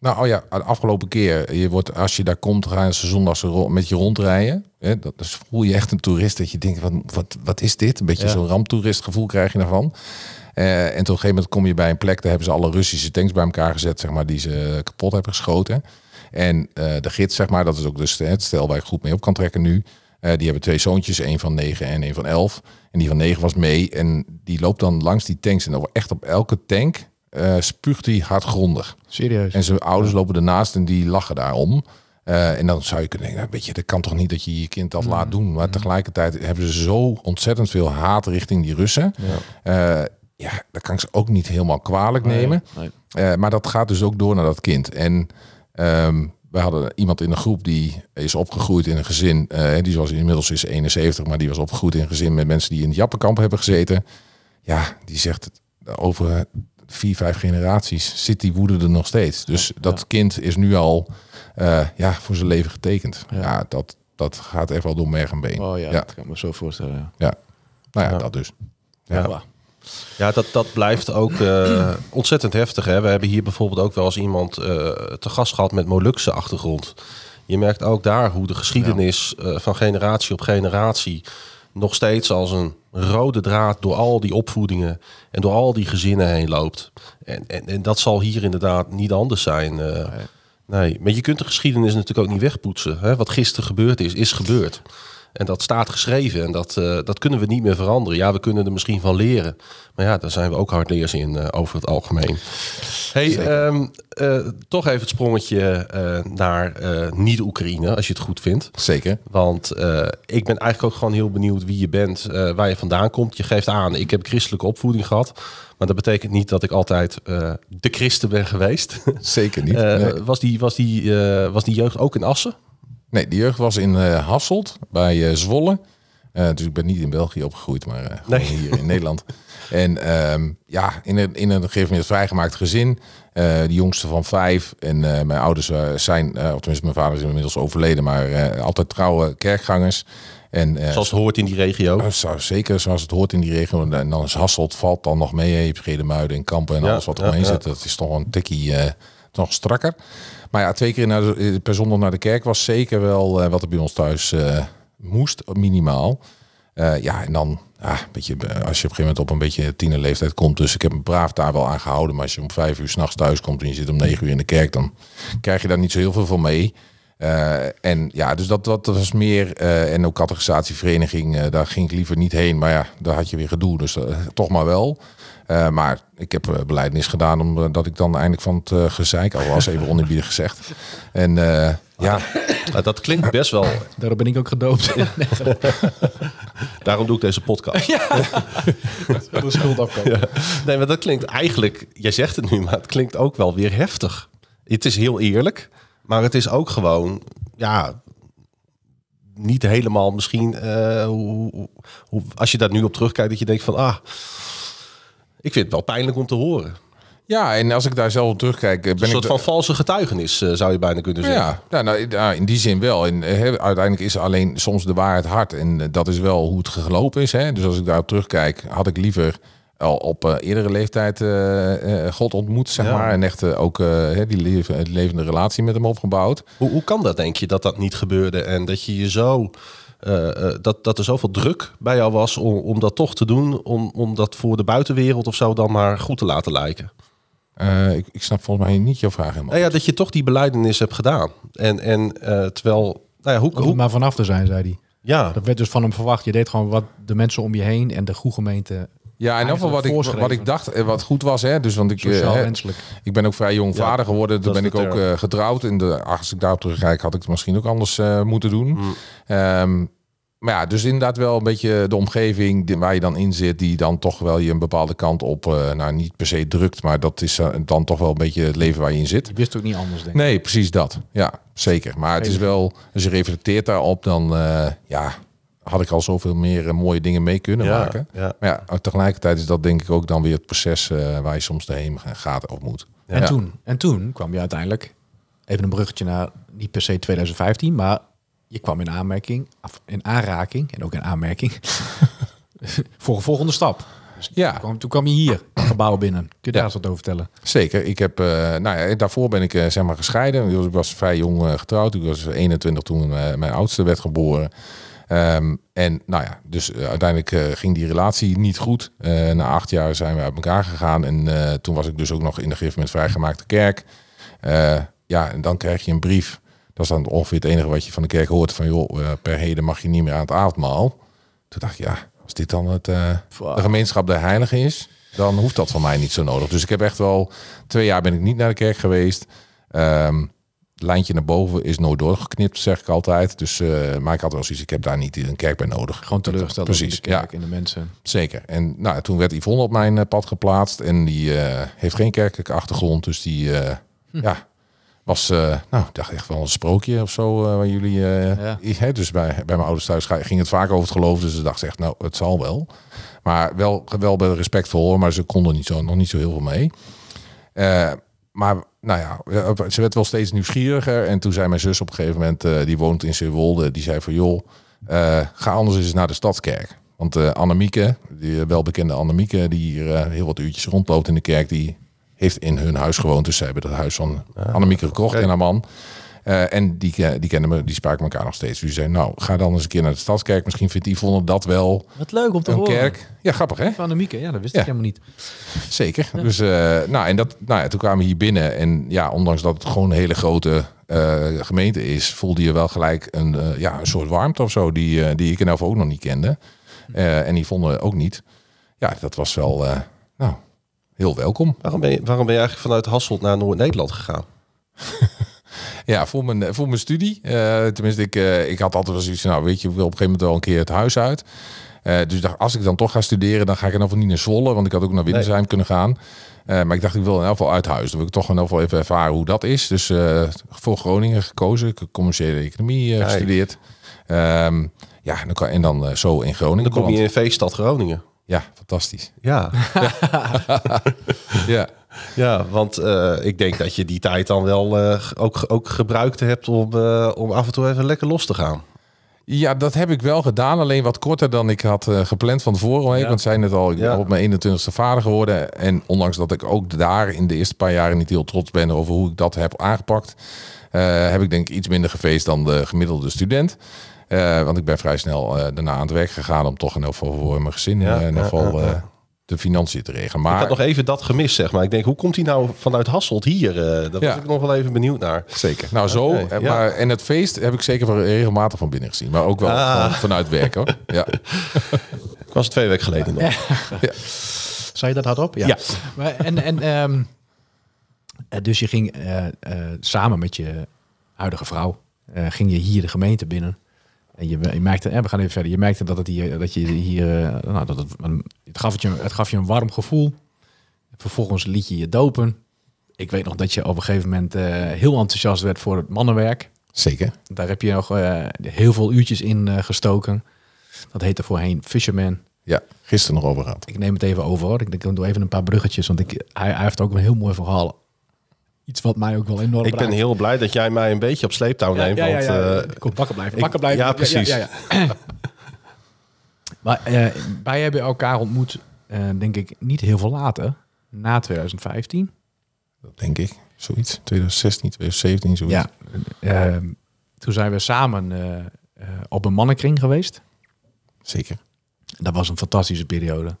S5: nou, oh ja, de afgelopen keer, je wordt, als je daar komt, gaan ze zondags met je rondrijden. Hè, dat dus voel je echt een toerist dat je denkt, wat, wat, wat is dit? Een beetje
S2: Ja.
S5: zo'n ramptoerist gevoel krijg je daarvan. Eh, en tot een gegeven moment kom je bij een plek, daar hebben ze alle Russische tanks bij elkaar gezet, zeg maar, die ze kapot hebben geschoten. En eh, de gids, zeg maar, dat is ook dus het stel waar ik goed mee op kan trekken nu. Eh, die hebben twee zoontjes, één van negen en één van elf. En die van negen was mee. En die loopt dan langs die tanks. En dan echt op elke tank eh, spuugt hij hardgrondig.
S3: Serieus?
S5: En zijn ouders lopen ernaast en die lachen daarom. Eh, en dan zou je kunnen denken, nou, weet je, dat kan toch niet dat je je kind dat laat doen. Maar tegelijkertijd hebben ze zo ontzettend veel haat richting die Russen. Ja, ja dat kan ik ze ook niet helemaal kwalijk nemen.
S3: Nee.
S5: Eh, maar dat gaat dus ook door naar dat kind. En ehm we hadden iemand in een groep die is opgegroeid in een gezin. eh, die was inmiddels is 71, maar die was opgegroeid in een gezin met mensen die in het Jappenkamp hebben gezeten. Ja, die zegt het over vier, vijf generaties zit die woede er nog steeds. Dus dat kind is nu al eh, ja, voor zijn leven getekend.
S3: Ja.
S5: Dat, dat gaat echt wel door merg en been.
S3: Oh ja,
S5: ja.
S3: dat kan ik me zo voorstellen. Ja.
S5: ja. Nou ja, dat dus.
S2: Ja.
S3: Ja.
S2: Dat, dat blijft ook eh, ontzettend heftig. Hè? We hebben hier bijvoorbeeld ook wel eens iemand eh, te gast gehad met Molukse achtergrond. Je merkt ook daar hoe de geschiedenis van generatie op generatie nog steeds als een rode draad door al die opvoedingen en door al die gezinnen heen loopt. En, en, en dat zal hier inderdaad niet anders zijn. eh. nee. maar je kunt de geschiedenis natuurlijk ook niet wegpoetsen. Hè? Wat gisteren gebeurd is, is gebeurd. En dat staat geschreven en dat, eh, dat kunnen we niet meer veranderen. Ja, we kunnen er misschien van leren. Maar ja, daar zijn we ook hardleers in eh, over het algemeen. Hey, ehm, eh, toch even het sprongetje naar niet-Oekraïne, als je het goed vindt.
S5: Zeker.
S2: Want ik ben eigenlijk ook gewoon heel benieuwd wie je bent, waar je vandaan komt. Je geeft aan, ik heb christelijke opvoeding gehad. Maar dat betekent niet dat ik altijd de christen ben geweest.
S5: Zeker niet. Nee.
S2: was, die, was, die, was die jeugd ook in Assen?
S5: Nee, die jeugd was in eh, Hasselt bij eh, Zwolle. Eh, dus ik ben niet in België opgegroeid, maar gewoon
S2: Nee.
S5: hier in Nederland. En ehm, ja, in een, in een gegeven moment vrijgemaakt gezin. De jongste van vijf. En mijn ouders zijn, of tenminste mijn vader is inmiddels overleden, maar altijd trouwe kerkgangers. En,
S2: Zoals het hoort in die regio.
S5: Oh, zo, zeker zoals het hoort in die regio. En dan is Hasselt valt dan nog mee. Je hebt Gedemuiden en Kampen en
S2: Ja,
S5: alles wat er
S2: ja,
S5: zit. Dat is toch een tikkie nog strakker. Maar ja, twee keer naar eh, per zondag naar de kerk was zeker wel eh, wat er bij ons thuis eh, moest, minimaal. Ja, en dan ja, een beetje, als je op een gegeven moment op een beetje tienerleeftijd komt. Dus ik heb me braaf daar wel aan gehouden. Maar als je om vijf uur s'nachts thuis komt en je zit om negen uur in de kerk, dan krijg je daar niet zo heel veel van mee. Eh, en ja, dus dat, dat, dat was meer. eh, en ook categorisatievereniging, eh, daar ging ik liever niet heen. Maar ja, daar had je weer gedoe. Dus toch maar wel. Eh, maar ik heb uh, beleidnis gedaan omdat ik dan eindelijk van het uh, gezeik al was. Even oneerbiedig gezegd. En uh, ja,
S2: Nou, dat klinkt best wel.
S3: Daarom ben ik ook gedoopt.
S2: Daarom doe ik deze podcast.
S3: de schuld afkomen.
S2: Nee, maar dat klinkt eigenlijk, jij zegt het nu, maar het klinkt ook wel weer heftig. Het is heel eerlijk, maar het is ook gewoon, ja, niet helemaal misschien, uh, hoe, hoe, hoe, als je daar nu op terugkijkt, dat je denkt van, ah, ik vind het wel pijnlijk om te horen.
S5: Ja, en als ik daar zelf op terugkijk... Ben
S2: een soort
S5: ik
S2: van valse getuigenis, uh, zou je bijna kunnen zeggen.
S5: Ja, ja nou, in die zin wel. En uiteindelijk is alleen soms de waarheid hard. En dat is wel hoe het gelopen is. Hè? Dus als ik daarop terugkijk, had ik liever al op uh, eerdere leeftijd uh, God ontmoet, zeg ja. maar. En echt uh, ook die leven, levende relatie met hem opgebouwd.
S2: Hoe, hoe kan dat, denk je, dat dat niet gebeurde? En dat je je zo... dat, dat er zoveel druk bij jou was om, om dat toch te doen... Om, om dat voor de buitenwereld of zo dan maar goed te laten lijken?
S5: Uh, ik, ik, snap volgens mij niet jouw vraag helemaal.
S2: Nou ja, dat je toch die beleidenis hebt gedaan. En, en uh, terwijl... Nou ja, hoe,
S3: Om
S2: hoe...
S3: maar vanaf te zijn, zei hij.
S2: Ja.
S3: Dat werd dus van hem verwacht. Je deed gewoon wat de mensen om je heen en de goede gemeente
S5: ja, en ook wat ik, wat ik dacht, eh, wat goed was, hè, dus want ik,
S3: Sociaal
S5: uh,
S3: menselijk.
S5: ik ben ook vrij jong
S2: Ja,
S5: vader geworden. Toen ben ik ook uh, getrouwd. En de, als ik daarop terugkijk, had ik het misschien ook anders uh, moeten doen.
S2: Mm.
S5: Um, maar ja, dus inderdaad wel een beetje de omgeving die- waar je dan in zit, die dan toch wel je een bepaalde kant op, eh, nou niet per se drukt, maar dat is eh, dan toch wel een beetje het leven waar je in zit.
S3: Je wist ook niet anders, denk ik.
S5: Nee, precies dat. Ja, zeker. Maar het is wel, als je reflecteert daarop, dan eh, ja, had ik al zoveel meer eh, mooie dingen mee kunnen
S2: Ja,
S5: maken.
S2: ja.
S5: Maar ja, tegelijkertijd is dat denk ik ook dan weer het proces eh, waar je soms doorheen gaat of moet.
S3: En,
S5: Ja.
S3: toen, en toen kwam je uiteindelijk, even een bruggetje naar niet per se 2015, maar je kwam in aanmerking, af- in aanraking en ook in aanmerking voor een volgende stap. Dus
S5: Ja.
S3: toen, kwam, toen kwam je hier, het gebouw binnen. Kun je daar
S5: Ja.
S3: eens wat over vertellen?
S5: Zeker. Ik heb, eh, nou ja, daarvoor ben ik eh, zeg maar gescheiden. Dus Ik was vrij jong getrouwd. Ik was 21 toen mijn oudste werd geboren. Ehm, en nou ja, dus eh, uiteindelijk eh, ging die relatie niet goed. Eh, na acht jaar zijn we uit elkaar gegaan. En toen was ik dus ook nog in de gegeven moment vrijgemaakte kerk. Ja, en dan krijg je een brief. Dat is dan ongeveer het enige wat je van de kerk hoort. Van joh, per heden mag je niet meer aan het avondmaal. Toen dacht ik, ja, als dit dan het, eh, de gemeenschap der heiligen is, dan hoeft dat van mij niet zo nodig. Dus ik heb echt wel twee jaar ben ik niet naar de kerk geweest. Ehm, het lijntje naar boven is nooit doorgeknipt, zeg ik altijd. Dus, eh, maar ik had wel zoiets, ik heb daar niet een kerk bij nodig.
S3: Gewoon teleurgesteld
S5: Precies,
S3: de kerk
S5: ja.
S3: en de mensen.
S5: Zeker. En nou, toen werd Yvonne op mijn eh, pad geplaatst. En die eh, heeft geen kerkelijke achtergrond. Dus die eh, ja, was, nou, ik dacht echt wel een sprookje of zo. waar jullie,
S3: Ja.
S5: hè, dus bij, bij mijn ouders thuis ging het vaak over het geloof. Dus ze dacht echt, nou, het zal wel. Maar wel, wel bij respectvol, maar ze konden niet zo, nog niet zo heel veel mee. Maar nou ja, ze werd wel steeds nieuwsgieriger. En toen zei mijn zus op een gegeven moment, eh, die woont in Zeewolde, die zei van joh, eh, ga anders eens naar de stadskerk. Want eh Annemieke, die welbekende Annemieke, die hier heel wat uurtjes rondloopt in de kerk, die heeft in hun huis gewoond. Dus ze hebben dat huis van Annemieke gekocht en haar man. Eh, en die, ke- die kennen me, die spraken elkaar nog steeds. Dus die zei, nou, ga dan eens een keer naar de stadskerk. Misschien vindt Yvonne dat wel
S3: Wat leuk om te
S5: een
S3: horen.
S5: kerk. Ja, grappig hè?
S3: Van Annemieke, ja, dat wist
S5: Ja.
S3: ik helemaal niet.
S5: Zeker. Dus eh, nou, en dat, nou ja, toen kwamen we hier binnen. En ja, ondanks dat het gewoon een hele grote eh, gemeente is, voelde je wel gelijk een, eh, ja, een soort warmte of zo, die, eh, die ik in elk geval ook nog niet kende. Eh, en die vonden ook niet. Ja, dat was wel eh, nou, heel welkom.
S2: Waarom ben, je, waarom ben je eigenlijk vanuit Hasselt naar Noord-Nederland gegaan?
S5: Ja, voor mijn, voor mijn studie. Eh, tenminste, ik, eh, ik had altijd wel zoiets nou weet je, ik wil op een gegeven moment wel een keer het huis uit. Eh, dus dacht, als ik dan toch ga studeren, dan ga ik in elk geval niet naar Zwolle, want ik had ook naar Wintersheim kunnen gaan. Maar ik dacht, ik wil in elk geval uit huis. Dan wil ik toch in elk geval even ervaren hoe dat is. Dus voor Groningen gekozen. Ik heb commerciële economie gestudeerd. Ehm, ja, en dan, en dan zo in Groningen.
S2: Dan kom je in feeststad Groningen.
S5: Ja, fantastisch.
S2: Ja,
S5: Ja.
S2: Ja want eh, ik denk dat je die tijd dan wel eh, ook, ook gebruikt hebt om, eh, om af en toe even lekker los te gaan.
S5: Ja, dat heb ik wel gedaan. Alleen wat korter dan ik had gepland van tevoren.
S3: Ja.
S5: Want zei net al, ik ben
S2: Ja.
S5: op mijn 21ste vader geworden. En ondanks dat ik ook daar in de eerste paar jaren niet heel trots ben over hoe ik dat heb aangepakt. heb ik denk ik iets minder gefeest dan de gemiddelde student. Want ik ben vrij snel daarna aan het werk gegaan om toch in ieder geval voor mijn gezin
S2: Ja,
S5: in ieder geval de financiën te regelen.
S2: ik
S5: Maar
S2: had nog even dat gemist, zeg maar. Ik denk, hoe komt hij nou vanuit Hasselt hier? Eh daar
S5: Ja.
S2: was ik nog wel even benieuwd naar.
S5: Zeker. Nou, zo.
S2: Ja.
S5: maar, en het feest heb ik zeker van- regelmatig van binnen gezien. Maar ook wel
S2: Ah.
S5: van- vanuit werk hoor. Ja.
S2: Ik was twee weken geleden nog.
S3: Zei je dat hardop? Ja.
S2: Ja.
S3: Maar, en, en, ehm, eh, dus je ging eh, eh, samen met je huidige vrouw, eh, ging je hier de gemeente binnen. En je, je merkte, eh, we gaan even verder, je merkte dat het hier, dat je hier, eh, nou, dat het, het, gaf het, je, het gaf je een warm gevoel. Vervolgens liet je je dopen. Ik weet nog dat je op een gegeven moment eh, heel enthousiast werd voor het mannenwerk.
S5: Zeker.
S3: Daar heb je nog eh, heel veel uurtjes in gestoken. Dat heette voorheen Fisherman.
S5: Ja, gisteren nog over gehad.
S3: Ik neem het even over hoor. Ik denk, ik doe even een paar bruggetjes, want ik, hij, hij heeft ook een heel mooi verhaal. Iets wat mij ook wel enorm
S2: Ik ben
S3: raakt.
S2: heel blij dat jij mij een beetje op sleeptouw neemt.
S3: ja, ja,
S2: want,
S3: ja.
S2: eh,
S3: Kom, wakker blijven, wakker blijven.
S2: ja, precies.
S3: ja, ja. maar eh, wij hebben elkaar ontmoet, eh, denk ik, niet heel veel later. Na 2015.
S5: Dat denk ik. Zoiets. 2016, 2017, zoiets.
S3: Ja. toen zijn we samen op een mannenkring geweest.
S5: Zeker.
S3: Dat was een fantastische periode,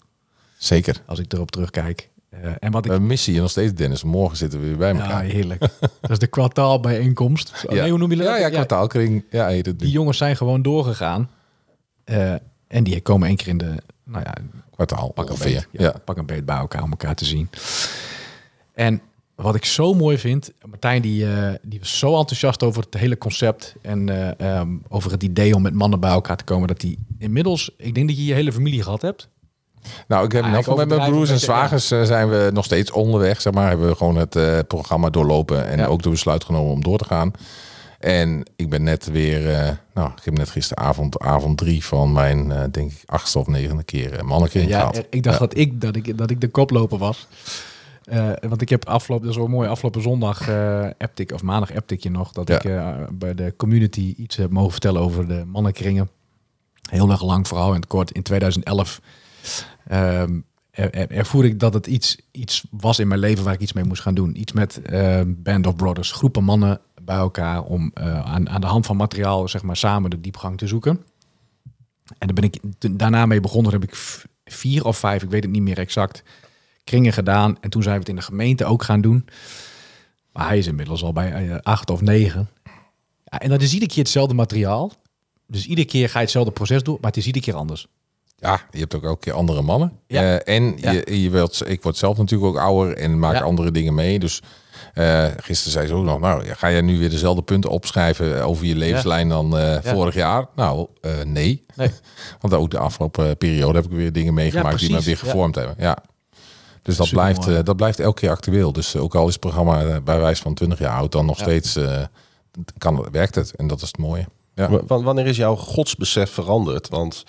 S5: Zeker.
S3: als ik erop terugkijk. Eh, en wat ik
S5: We missen je nog steeds, Dennis. Morgen zitten we weer bij
S3: Ja,
S5: elkaar.
S3: heerlijk. dat is de kwartaalbijeenkomst. Oh, Nee, hoe noem je dat?
S5: Ja, ja, kwartaalkring. Ja, heet het.
S3: Die jongens zijn gewoon doorgegaan. Eh, en die komen één keer in de, nou ja,
S5: kwartaal
S3: pak een beet, ja,
S5: Ja.
S3: pak een beet bij elkaar om elkaar te zien. En wat ik zo mooi vind, Martijn die, eh, die was zo enthousiast over het hele concept en eh, ehm, over het idee om met mannen bij elkaar te komen, dat hij inmiddels, ik denk dat je je hele familie gehad hebt.
S5: Nou, ik heb
S3: Ah,
S5: in met mijn broers en zwagers eh, zijn we nog steeds onderweg. Zeg maar, hebben we gewoon het eh, programma doorlopen en
S3: Ja.
S5: ook de besluit genomen om door te gaan. En ik ben net weer, eh, nou, ik heb net gisteravond, avond drie van mijn, denk ik, achtste of negende keer uh, mannenkring
S3: Ja,
S5: gehad.
S3: ik dacht dat, ik, dat, ik, dat ik de koploper was. Want ik heb afgelopen, dat is wel mooi, afgelopen zondag appte ik, of maandag appte ik je nog, dat ik bij de community iets heb mogen vertellen over de mannenkringen. Heel erg lang verhaal in het kort. In 2011 ehm er, er- ervoer ik dat het iets, iets was in mijn leven waar ik iets mee moest gaan doen. Iets met ehm, Band of Brothers, groepen mannen bij elkaar om eh, aan, aan de hand van materiaal zeg maar, samen de diepgang te zoeken. En daar ben ik daarna mee begonnen. Heb ik vier of vijf, ik weet het niet meer exact, kringen gedaan. En toen zijn we het in de gemeente ook gaan doen. Maar hij is inmiddels al bij eh, acht of negen. Ja, en dat is iedere keer hetzelfde materiaal. Dus iedere keer ga je hetzelfde proces doen, maar het is iedere keer anders.
S5: Ja, je hebt ook elke keer andere mannen.
S3: Ja.
S5: Eh, en
S3: Ja.
S5: je, je wilt, ik word zelf natuurlijk ook ouder en maak
S3: Ja.
S5: andere dingen mee. Dus eh, gisteren zei ze ook nog, nou, ga jij nu weer dezelfde punten opschrijven over je levenslijn dan eh, vorig jaar? Nou, eh, nee.
S3: Nee.
S5: Want ook de afgelopen periode heb ik weer dingen meegemaakt die me weer gevormd hebben. Ja. Dus dat blijft, eh, dat blijft elke keer actueel. Dus ook al is het programma eh, bij wijze van 20 jaar oud, dan nog
S3: Ja.
S5: steeds eh, kan, werkt het. En dat is het mooie. Ja.
S2: W- wa- Wanneer is jouw godsbesef veranderd? Want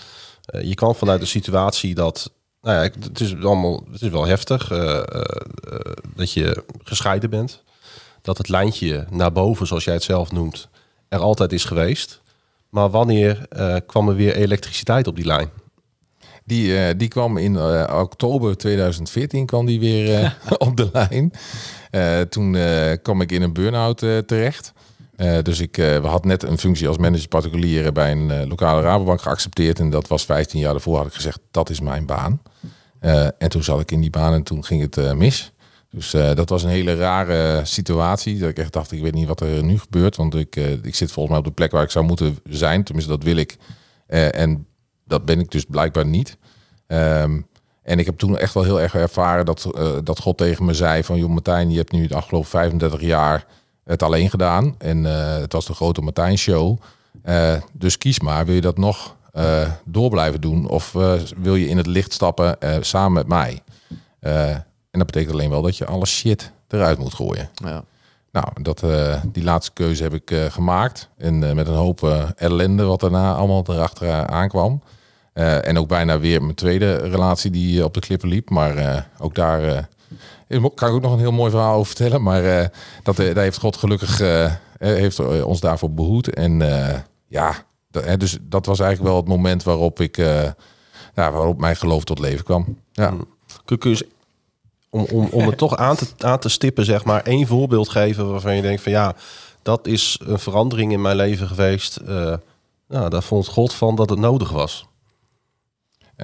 S2: eh, je kwam vanuit de situatie dat, nou ja, het is allemaal, het is wel heftig eh, eh, dat je gescheiden bent, dat het lijntje naar boven, zoals jij het zelf noemt, er altijd is geweest. Maar wanneer kwam er weer elektriciteit op die lijn?
S5: Die, die kwam in oktober 2014 kwam die weer op de lijn. Toen kwam ik in een burn-out terecht. Eh, dus ik eh, we had net een functie als manager particulier bij een eh, lokale Rabobank geaccepteerd. En dat was 15 jaar daarvoor had ik gezegd, dat is mijn baan. En toen zat ik in die baan en toen ging het mis. Dus dat was een hele rare situatie. Dat ik echt dacht, ik weet niet wat er nu gebeurt. Want ik, ik zit volgens mij op de plek waar ik zou moeten zijn. Tenminste, dat wil ik. En dat ben ik dus blijkbaar niet. Ehm, en ik heb toen echt wel heel erg ervaren dat, dat God tegen me zei van... joh Martijn, je hebt nu de afgelopen 35 jaar het alleen gedaan. En eh, het was de grote Martijn show. Eh, dus kies maar, wil je dat nog eh, door blijven doen? Of wil je in het licht stappen samen met mij? En dat betekent alleen wel dat je alle shit eruit moet gooien.
S3: Ja.
S5: Nou, dat, die laatste keuze heb ik gemaakt. En met een hoop ellende wat daarna allemaal erachter aankwam. En ook bijna weer mijn tweede relatie die op de klippen liep. Maar ook daar eh, kan ik ook nog een heel mooi verhaal over vertellen. Maar eh, dat, eh, daar heeft God gelukkig eh, heeft ons daarvoor behoed. En ja, dat, dus dat was eigenlijk wel het moment waarop ik waarop mijn geloof tot leven kwam. Ja.
S2: Je eens, om, om, om het toch aan te, aan te stippen, zeg maar, één voorbeeld geven waarvan je denkt van ja, dat is een verandering in mijn leven geweest. Nou, daar vond God van dat het nodig was.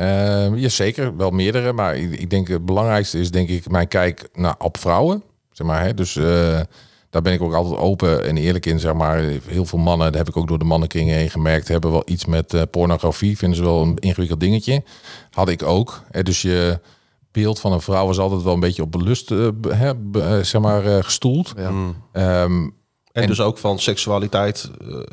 S5: Uh, ja, zeker. Wel meerdere. Maar ik, ik, denk het belangrijkste is denk ik mijn kijk naar op vrouwen. Zeg maar, hè. Dus uh, daar ben ik ook altijd open en eerlijk in. Zeg maar. Heel veel mannen, daar heb ik ook door de mannenkringen heen gemerkt, hebben wel iets met uh, pornografie. Vinden ze wel een ingewikkeld dingetje. Had ik ook. Hè. Dus je beeld van een vrouw was altijd wel een beetje op belust uh, hè, zeg maar, gestoeld.
S2: Ja.
S5: Um,
S2: en, en, dus ook van seksualiteit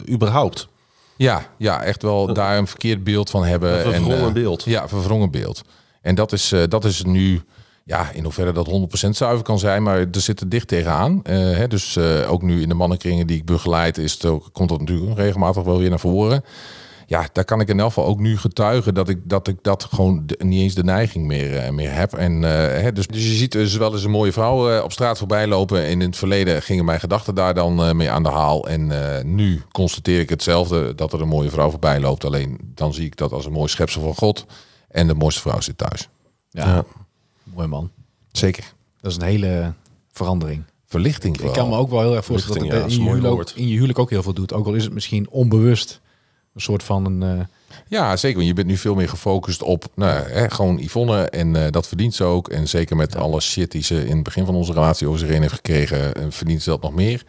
S2: überhaupt.
S5: Ja, ja, echt wel daar een verkeerd beeld van hebben.
S2: Een verwrongen
S5: en,
S2: beeld.
S5: Ja, verwrongen beeld. En dat is, uh, dat is nu, ja, in hoeverre dat 100% zuiver kan zijn, maar er zit er dicht tegenaan. Uh, hè, dus uh, ook nu in de mannenkringen die ik begeleid, is het ook, komt dat natuurlijk regelmatig wel weer naar voren. Ja, daar kan ik in elk geval ook nu getuigen dat ik dat, ik dat gewoon de, niet eens de neiging meer, uh, meer heb. En, hè, dus, dus je ziet dus wel eens een mooie vrouw uh, op straat voorbij lopen. En in het verleden gingen mijn gedachten daar dan uh, mee aan de haal. En uh, nu constateer ik hetzelfde, dat er een mooie vrouw voorbij loopt. Alleen dan zie ik dat als een mooi schepsel van God. En de mooiste vrouw zit thuis.
S3: Ja, ja. mooi man.
S5: Zeker.
S3: Dat is een hele verandering.
S5: Verlichting
S3: Ik kan me ook wel heel erg voorstellen dat het
S2: ja,
S3: in, je huwelijk in je huwelijk ook heel veel doet. Ook al is het misschien onbewust een soort van een... Uh...
S5: Ja, zeker. Want je bent nu veel meer gefocust op nou, hè, gewoon Yvonne. En uh, dat verdient ze ook. En zeker met ja. alle shit die ze in het begin van onze relatie over zich heen heeft gekregen, verdient ze dat nog meer.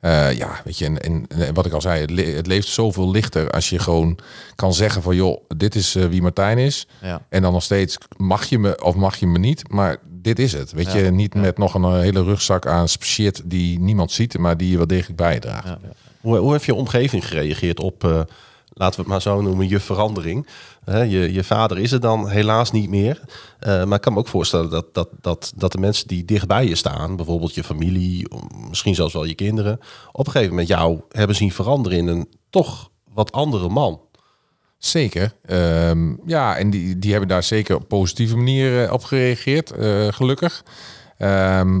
S5: Eh, ja, weet je, en, en, en wat ik al zei, het, le- het leeft zoveel lichter als je gewoon kan zeggen van joh, dit is eh, wie Martijn is.
S3: Ja.
S5: En dan nog steeds mag je me of mag je me niet, maar dit is het. Weet je, niet met nog een eh, hele rugzak aan shit die niemand ziet, maar die je wel degelijk bijdraagt.
S2: Hoe, hoe heeft je omgeving gereageerd op, eh, laten we het maar zo noemen, je verandering? Je, je vader is er dan helaas niet meer. Eh, maar ik kan me ook voorstellen dat, dat, dat, dat de mensen die dichtbij je staan, bijvoorbeeld je familie, misschien zelfs wel je kinderen, op een gegeven moment jou hebben zien veranderen in een toch wat andere man.
S5: Zeker. Ehm, ja, en die, die hebben daar zeker op positieve manier eh, op gereageerd, eh, gelukkig. Ehm,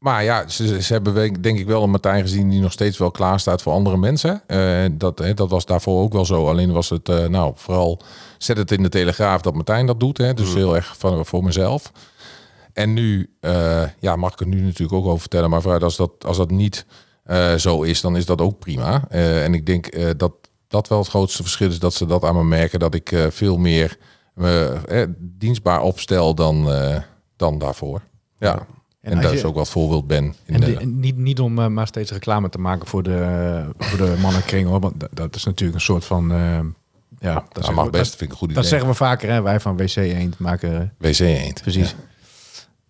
S5: maar ja, ze, ze hebben denk ik wel een Martijn gezien die nog steeds wel klaar staat voor andere mensen. Eh, dat, hè, dat was daarvoor ook wel zo. Alleen was het, eh, nou, vooral zet het in de Telegraaf dat Martijn dat doet. Hè, dus heel erg van, voor mezelf. En nu, eh, ja, mag ik het nu natuurlijk ook over vertellen. Maar vooruit, als dat, als dat niet zo is, dan is dat ook prima. En ik denk dat dat wel het grootste verschil is dat ze dat aan me merken. Dat ik veel meer me dienstbaar opstel dan, dan daarvoor. Ja. En,
S3: En
S5: daar
S3: je-
S5: is ook wat voorbeeld ben. In
S3: En,
S5: de,
S3: en niet, niet om eh, maar steeds reclame te maken voor de, voor de mannenkring hoor. Want dat, is natuurlijk een soort van. eh, ja, dat,
S5: dat mag
S3: we-
S5: best,
S3: dat,
S5: vind ik een goed idee.
S3: dat zeggen we vaker, hè? Wij van WC Eend maken.
S5: WC eend.
S3: Precies.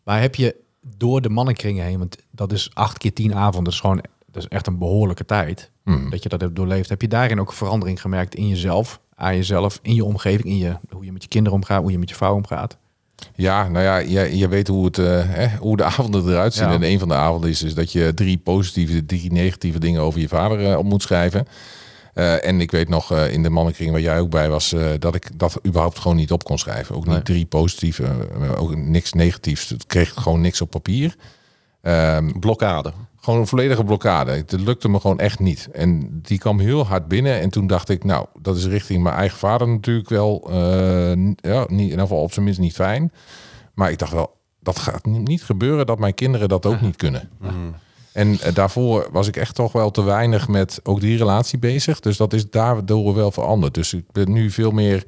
S3: Maar heb je door de mannenkringen heen, want dat is acht keer tien avonden, dat is gewoon dat is echt een behoorlijke tijd.
S5: Hmm.
S3: Dat je dat hebt doorleefd. Heb je daarin ook een verandering gemerkt in jezelf, aan jezelf, in je omgeving, in je, hoe je met je kinderen omgaat, hoe je met je vrouw omgaat?
S5: Ja, nou ja, je, je weet hoe, het, eh, hè, hoe de avonden eruit zien.
S3: Ja.
S5: En een van de avonden is, is dat je drie positieve, drie negatieve dingen over je vader eh, op moet schrijven. Eh, en ik weet nog in de mannenkring waar jij ook bij was, dat ik dat überhaupt gewoon niet op kon schrijven. Ook niet
S3: Nee.
S5: drie positieve, ook niks negatiefs. Het kreeg gewoon niks op papier. Ehm,
S2: Blokkade.
S5: gewoon een volledige blokkade. Het lukte me gewoon echt niet. En die kwam heel hard binnen. En toen dacht ik, nou, dat is richting mijn eigen vader natuurlijk wel, eh, ja, niet, in ieder geval op zijn minst niet fijn. Maar ik dacht wel, dat gaat ni- niet gebeuren dat mijn kinderen dat ook niet kunnen. En eh, daarvoor was ik echt toch wel te weinig met ook die relatie bezig. Dus dat is daardoor wel veranderd. Dus ik ben nu veel meer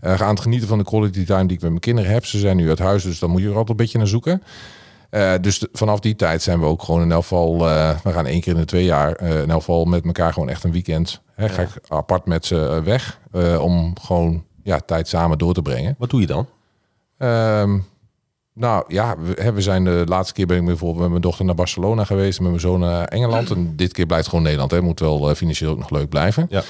S5: eh, aan het genieten van de quality time die ik met mijn kinderen heb. Ze zijn nu uit huis, dus dan moet je er altijd een beetje naar zoeken. Eh, dus de- vanaf die tijd zijn we ook gewoon in elk geval, eh, we gaan één keer in de twee jaar, eh, in elk geval met elkaar gewoon echt een weekend. Hè, Ga ik apart met ze weg om gewoon ja, tijd samen door te brengen.
S2: Wat doe je dan?
S5: Ehm, nou ja, we, hè, we zijn de laatste keer ben ik bijvoorbeeld met mijn dochter naar Barcelona geweest, met mijn zoon naar Engeland. En dit keer blijft gewoon Nederland. Hè. Moet wel financieel ook nog leuk blijven.
S2: Ja.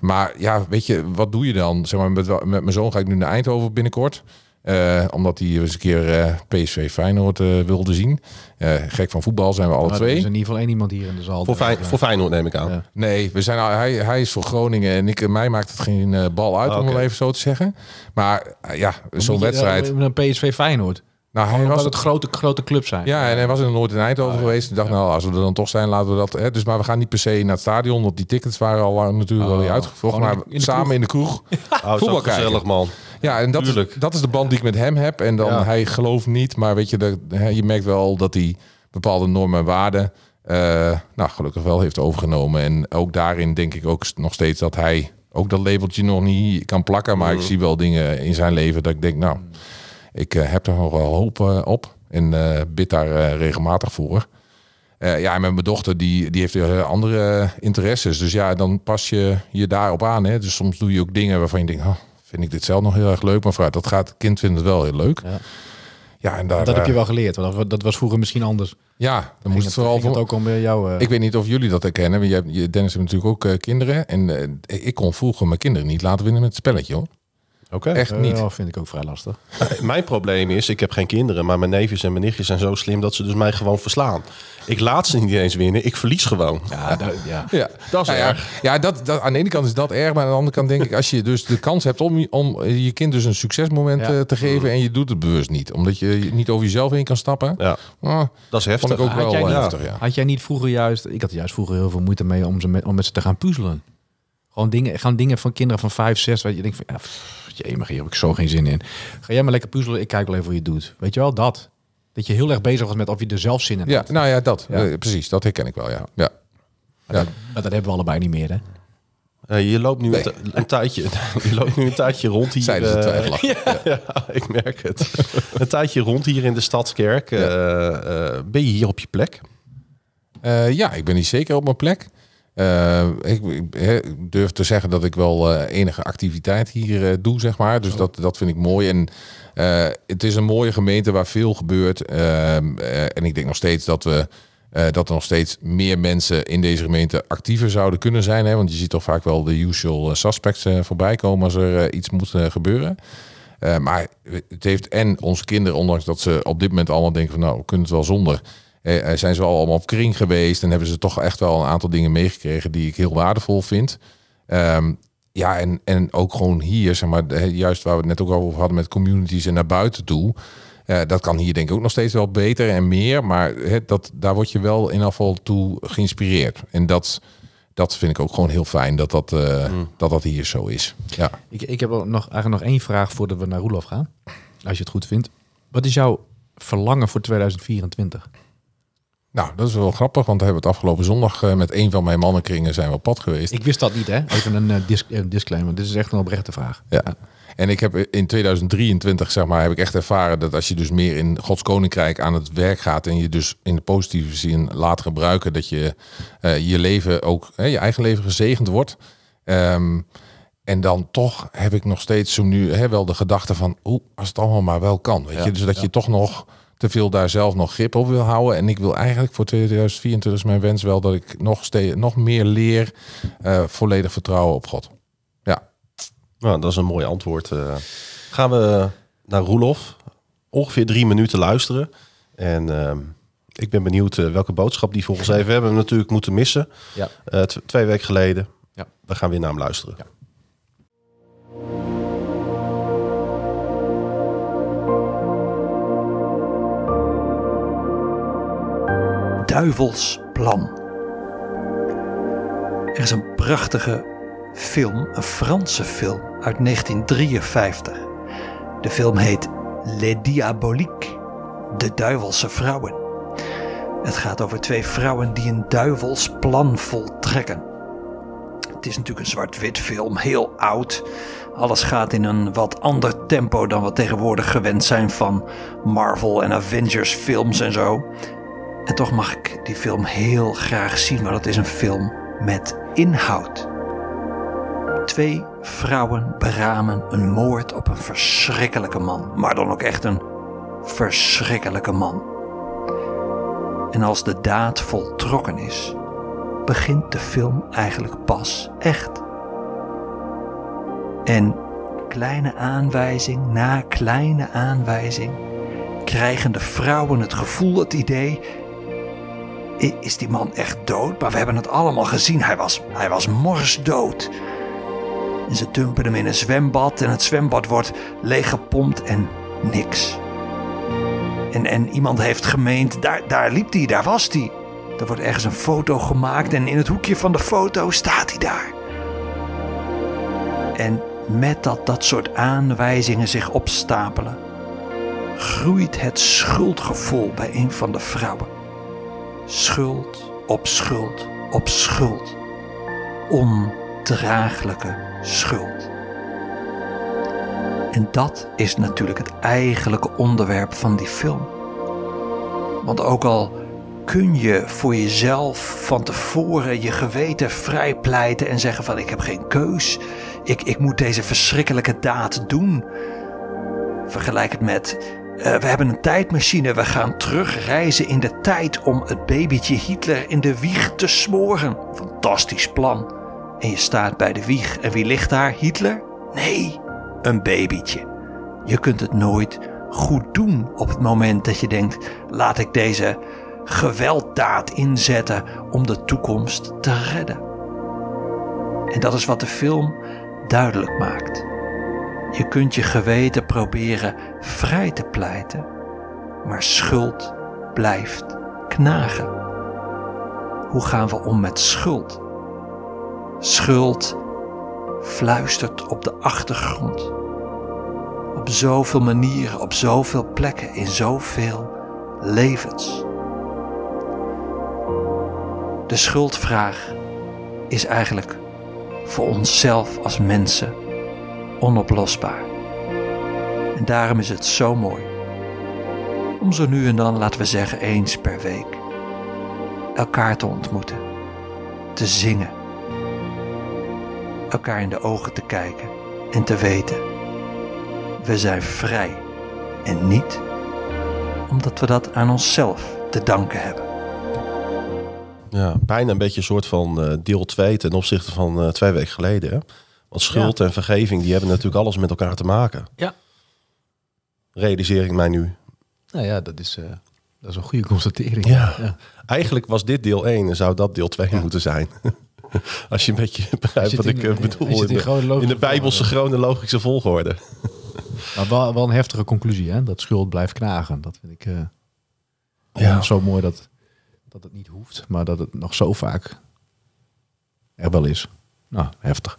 S5: Maar ja, weet je, wat doe je dan? Zeg maar, met, met mijn zoon ga ik nu naar Eindhoven binnenkort. Eh, omdat hij eens een keer eh, PSV Feyenoord eh, wilde zien. Eh, gek van voetbal zijn we alle
S3: Maar er
S5: twee.
S3: is in ieder geval één iemand hier in de zaal.
S2: Voor, voor Feyenoord neem ik aan.
S3: Ja.
S5: Nee, we zijn, al- hij, hij is voor Groningen en ik, mij maakt het geen eh, bal uit, om het even zo te zeggen. Maar ja, zo'n wedstrijd.
S3: Met een PSV Feyenoord.
S5: Nou, hij was
S3: het grote, grote clubs zijn.
S5: Ja, en hij was er nooit in Eindhoven
S3: Oh,
S5: geweest. Ik dacht, nou, als we er dan toch zijn, laten we dat. Hè, dus, maar we gaan niet per se naar het stadion, want die tickets waren al lang natuurlijk
S3: Oh,
S5: wel uitgevoerd.
S3: gewoon
S5: Maar
S3: in
S5: samen
S3: kroeg.
S5: in de kroeg.
S2: Oh,
S5: Voetbal
S2: gezellig, man.
S5: Ja, en dat is, dat is de band die ik met hem heb. En dan
S2: Ja.
S5: hij gelooft niet, maar weet je, de, hè, je merkt wel dat hij bepaalde normen en waarden, eh, nou, gelukkig wel heeft overgenomen. En ook daarin denk ik ook nog steeds dat hij ook dat labeltje nog niet kan plakken. Maar ik zie wel dingen in zijn leven dat ik denk, nou, ik eh, heb er nog wel hoop eh, op. En eh, bid daar regelmatig voor. Ja, en met mijn dochter, die, die heeft weer andere interesses. Dus ja, dan pas je je daarop aan. Hè. Dus soms doe je ook dingen waarvan je denkt, oh, vind ik dit zelf nog heel erg leuk. Maar vooruit, dat gaat, het kind vindt het wel heel leuk.
S3: Ja.
S5: Ja, en daar,
S3: Dat heb je wel geleerd. Want dat- was vroeger misschien anders.
S5: Ja, dan moest het vooral voor...
S3: ook om jou.
S5: Ik weet niet of jullie dat herkennen. want Je Dennis heeft natuurlijk ook kinderen. En ik kon vroeger mijn kinderen niet laten winnen met het spelletje hoor.
S2: Oké.
S5: Echt niet.
S3: ja, vind ik ook vrij lastig.
S2: Mijn probleem is, ik heb geen kinderen, maar mijn neefjes en mijn nichtjes zijn zo slim dat ze dus mij gewoon verslaan. Ik laat ze niet eens winnen, ik verlies gewoon.
S3: Ja, ja.
S5: Ja,
S2: Dat is
S5: Nou ja,
S2: erg.
S5: Ja, dat, dat, aan de ene kant is dat erg, maar aan de andere kant denk ik, als je dus de kans hebt om, om je kind dus een succesmoment
S3: Ja.
S5: eh, te geven en je doet het bewust niet, omdat je niet over jezelf heen kan stappen,
S2: Ja,
S5: ah,
S2: dat is heftig.
S5: vond ik ook
S3: Had
S5: wel
S3: jij,
S5: eh,
S3: niet,
S5: heftig. Ja.
S3: had jij niet vroeger juist... Ik had juist vroeger heel veel moeite mee om, ze met, om met ze te gaan puzzelen. Gewoon dingen, gaan dingen van kinderen van 5, 6, waar je denkt van... Ja, maar hier heb ik zo geen zin in. Ga jij maar lekker puzzelen, ik kijk wel even hoe je het doet. Weet je wel, dat. Dat je heel erg bezig was met of je er zelf zin in
S5: Ja,
S3: had.
S5: nou ja, dat.
S3: Ja.
S5: eh, precies, dat herken ik wel, ja. ja.
S3: Maar, dat, maar dat hebben we allebei niet meer, hè?
S2: Eh, je loopt nu een, ti- een tijdje, je loopt nu een tijdje rond hier.
S5: Zeiden ze
S2: eh, ja, ik merk het. een tijdje rond hier in de Stadskerk. Eh, eh, ben je hier op je plek?
S5: Eh, ja, ik ben niet zeker op mijn plek. Eh, ik, durf te zeggen dat ik wel eh, enige activiteit hier eh, doe, zeg maar. Dus dat, dat vind ik mooi. En het is een mooie gemeente waar veel gebeurt. Ehm, eh, en ik denk nog steeds dat we dat er nog steeds meer mensen in deze gemeente actiever zouden kunnen zijn. Hè? Want je ziet toch vaak wel de usual suspects voorbij komen als er iets moet gebeuren. Maar het heeft en onze kinderen, ondanks dat ze op dit moment allemaal denken van nou, we kunnen het wel zonder. Eh, eh, zijn ze wel allemaal op kring geweest en hebben ze toch echt wel een aantal dingen meegekregen die ik heel waardevol vind. Ehm, ja, en, en ook gewoon hier, zeg maar, juist waar we het net ook over hadden met communities en naar buiten toe. Eh, dat kan hier denk ik ook nog steeds wel beter en meer. Maar hè, dat, daar word je wel in geval toe geïnspireerd. En dat, dat vind ik ook gewoon heel fijn dat dat, eh, dat, dat hier zo is. Ja.
S3: Ik, ik heb nog, eigenlijk nog één vraag voordat we naar Roelof gaan. Als je het goed vindt. Wat is jouw verlangen voor 2024?
S5: Nou, dat is wel grappig, want we hebben het afgelopen zondag eh, met een van mijn mannenkringen zijn we op pad geweest.
S3: Ik wist dat niet, hè? Even een eh, dis- disclaimer. Dit is echt een oprechte vraag.
S5: Ja. En ik heb in 2023, zeg maar, heb ik echt ervaren dat als je dus meer in Gods Koninkrijk aan het werk gaat en je dus in de positieve zin laat gebruiken, dat je eh, je leven ook, hè, je eigen leven gezegend wordt. Ehm, en dan toch heb ik nog steeds zo nu hè, wel de gedachte van, oeh, als het allemaal maar wel kan. Weet je, dus dat je toch nog te veel daar zelf nog grip op wil houden. En ik wil eigenlijk voor 2024 is mijn wens wel dat ik nog, steeds, nog meer leer eh, volledig vertrouwen op God. Ja.
S2: Nou, dat is een mooi antwoord. Eh, gaan we naar Roelof. Ongeveer drie minuten luisteren. En ehm, ik ben benieuwd eh, welke boodschap die heeft. We hebben natuurlijk moeten missen.
S3: Ja.
S2: Eh, tw- twee weken geleden.
S3: Ja.
S2: We gaan weer naar hem luisteren.
S3: Ja.
S6: Duivels plan. Er is een prachtige film, een Franse film uit 1953. De film heet Les Diaboliques, de duivelse vrouwen. Het gaat over twee vrouwen die een duivels plan voltrekken. Het is natuurlijk een zwart-wit film, heel oud. Alles gaat in een wat ander tempo dan we tegenwoordig gewend zijn van Marvel en Avengers films en zo. En toch mag ik die film heel graag zien, want het is een film met inhoud. Twee vrouwen beramen een moord op een verschrikkelijke man, maar dan ook echt een verschrikkelijke man. En als de daad voltrokken is, begint de film eigenlijk pas echt. En kleine aanwijzing na kleine aanwijzing krijgen de vrouwen het gevoel, het idee. "I- Is die man echt dood? Maar we hebben het allemaal gezien. Hij was, hij was morsdood. En ze dumpen hem in een zwembad en het zwembad wordt leeggepompt en niks. En, en iemand heeft gemeend, daar, daar liep hij, daar was hij. Er wordt ergens een foto gemaakt en in het hoekje van de foto staat hij daar. En met dat dat soort aanwijzingen zich opstapelen, groeit het schuldgevoel bij een van de vrouwen. Schuld op schuld op schuld. Ondraaglijke schuld. En dat is natuurlijk het eigenlijke onderwerp van die film. Want ook al kun je voor jezelf van tevoren je geweten vrijpleiten en zeggen van ik heb geen keus, ik, ik moet deze verschrikkelijke daad doen. Vergelijk het met eh, we hebben een tijdmachine, we gaan terugreizen in de tijd om het babytje Hitler in de wieg te smoren. Fantastisch plan. En je staat bij de wieg en wie ligt daar? Hitler? Nee, een babytje. Je kunt het nooit goed doen op het moment dat je denkt: laat ik deze gewelddaad inzetten om de toekomst te redden. En dat is wat de film duidelijk maakt. Je kunt je geweten proberen vrij te pleiten, maar schuld blijft knagen. Hoe gaan we om met schuld? Schuld fluistert op de achtergrond. Op zoveel manieren, op zoveel plekken, in zoveel levens. De schuldvraag is eigenlijk voor onszelf als mensen onoplosbaar. En daarom is het zo mooi om zo nu en dan, laten we zeggen eens per week, elkaar te ontmoeten, te zingen, elkaar in de ogen te kijken en te weten, we zijn vrij en niet omdat we dat aan onszelf te danken hebben.
S2: Ja, bijna een beetje een soort van eh, deel 2 ten opzichte van eh, twee weken geleden. Hè? Want schuld en vergeving, die hebben natuurlijk alles met elkaar te maken.
S3: Ja.
S2: Realiseer ik mij nu.
S3: Nou ja, dat is, eh, dat is een goede constatering.
S2: Ja. Eigenlijk was dit deel 1 en zou dat deel 2 moeten zijn. Als je een beetje begrijpt wat
S3: in-
S2: ik eh, bedoel.
S3: in
S2: in, in de bijbelse
S3: volgorde.
S2: chronologische volgorde.
S3: Maar wel, wel een heftige conclusie, hè? Dat schuld blijft knagen. Dat vind ik eh,
S2: Ja.
S3: zo mooi dat, dat het niet hoeft, maar dat het nog zo vaak er wel is. Nou, heftig.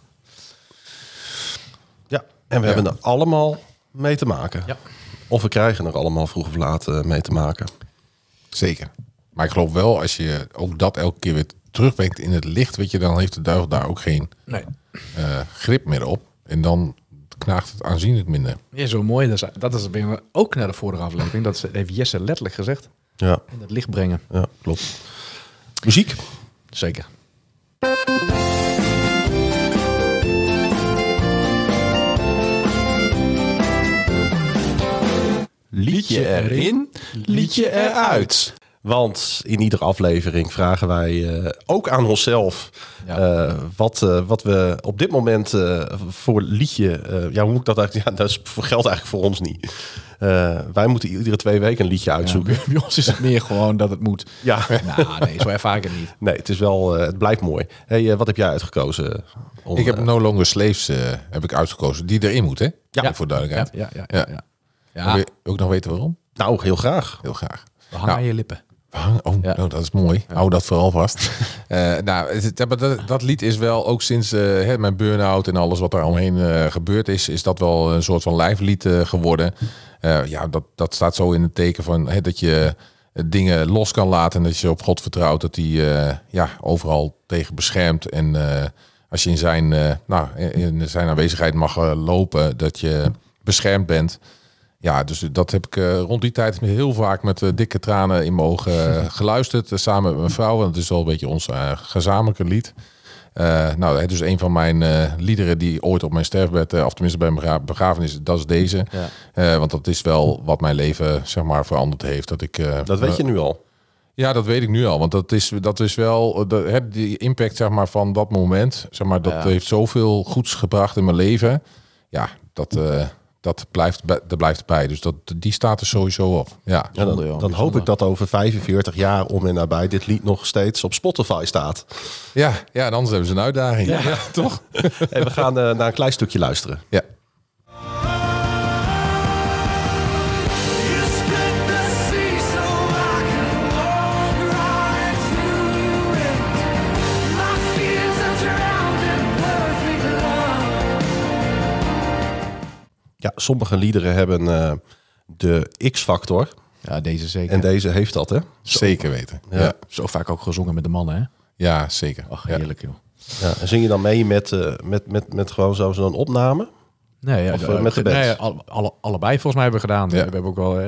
S2: En we
S5: Ja.
S2: hebben er allemaal mee te maken.
S3: Ja.
S2: Of we krijgen er allemaal vroeg of laat eh, mee te maken.
S5: Zeker. Maar ik geloof wel, als je ook dat elke keer weer terugbrengt in het licht, weet je, dan heeft de duivel daar ook geen
S3: Nee.
S5: eh, grip meer op. En dan knaagt het aanzienlijk minder.
S3: Ja, zo mooi. Dat is, dat is weer ook naar de vorige aflevering. Dat heeft Jesse letterlijk gezegd.
S2: Ja,
S3: In het licht brengen.
S2: ja klopt. Muziek.
S3: Zeker.
S2: Liedje erin, liedje eruit. Want in iedere aflevering vragen wij eh, ook aan onszelf
S3: Ja.
S2: eh, wat, eh, wat we op dit moment eh, voor liedje. eh, ja, hoe moet ik dat eigenlijk? Ja, dat is, geldt eigenlijk voor ons niet. Eh, wij moeten iedere twee weken een liedje uitzoeken.
S3: Bij ons is het meer gewoon dat het moet.
S2: Ja,
S3: Nou, nee, zo ervaar ik het niet.
S2: nee, het is wel, eh, het blijft mooi. Hey, wat heb jij uitgekozen? Om,
S5: ik heb No Longer Slaves eh, heb ik uitgekozen, die erin moet, hè?
S2: Ja.
S5: Voor
S3: Ja,
S5: duidelijkheid.
S3: ja, ja. ja, ja.
S5: Wil je ook nog weten waarom?
S2: nou, heel graag.
S5: Heel graag.
S3: we hangen
S5: Nou,
S3: aan je lippen.
S5: Hang- Oh,
S3: Ja.
S5: oh, dat is mooi. Hou dat vooral vast. Eh, nou, dat, dat lied is wel ook sinds eh, hè, mijn burn-out en alles wat er omheen eh, gebeurd is, is dat wel een soort van lijflied eh, geworden. Eh, ja, dat, dat staat zo in het teken van hè, dat je dingen los kan laten en dat je op God vertrouwt dat hij eh, ja, overal tegen beschermt. En eh, als je in zijn, eh, nou, in zijn aanwezigheid mag lopen, dat je beschermd bent. Ja, dus dat heb ik eh, rond die tijd heel vaak met eh, dikke tranen in mijn ogen eh, geluisterd. samen met mijn vrouw. Want het is wel een beetje ons gezamenlijke lied. Nou, het is een van mijn liederen die ooit op mijn sterfbed, of tenminste bij mijn begrafenis, dat is deze.
S3: Ja.
S5: Want dat is wel wat mijn leven, zeg maar, veranderd heeft. Dat ik,
S2: Dat weet je nu al.
S5: ja, dat weet ik nu al. Want dat is, dat is wel de, die impact zeg maar, van dat moment. Zeg maar, dat
S3: Ja.
S5: heeft zoveel goeds gebracht in mijn leven. Ja, dat, dat, blijft, bij- dat blijft bij. Dus dat, die staat er sowieso op. Ja,
S2: Ja, dan dan hoop ik dat over 45 jaar om en nabij dit lied nog steeds op Spotify staat.
S5: ja, ja en anders hebben ze een uitdaging. Ja, toch?
S2: En we gaan eh, naar een klein stukje luisteren.
S5: Ja.
S2: Ja, sommige liederen hebben eh, de X-factor.
S3: Ja, deze zeker.
S2: En deze heeft dat, hè?
S5: Zeker weten. Ja,
S2: Ja.
S5: ja.
S3: Zo vaak ook gezongen met de mannen, hè?
S5: zeker.
S3: Ach,
S5: Ja.
S3: heerlijk, joh.
S2: Ja, en zing je dan mee met, eh, met, met, met gewoon zo- zo'n opname?
S3: Nee, ja,
S2: Of, eh, met de band?
S3: Nee, alle, alle- allebei volgens mij hebben we gedaan.
S5: Ja.
S3: We hebben ook wel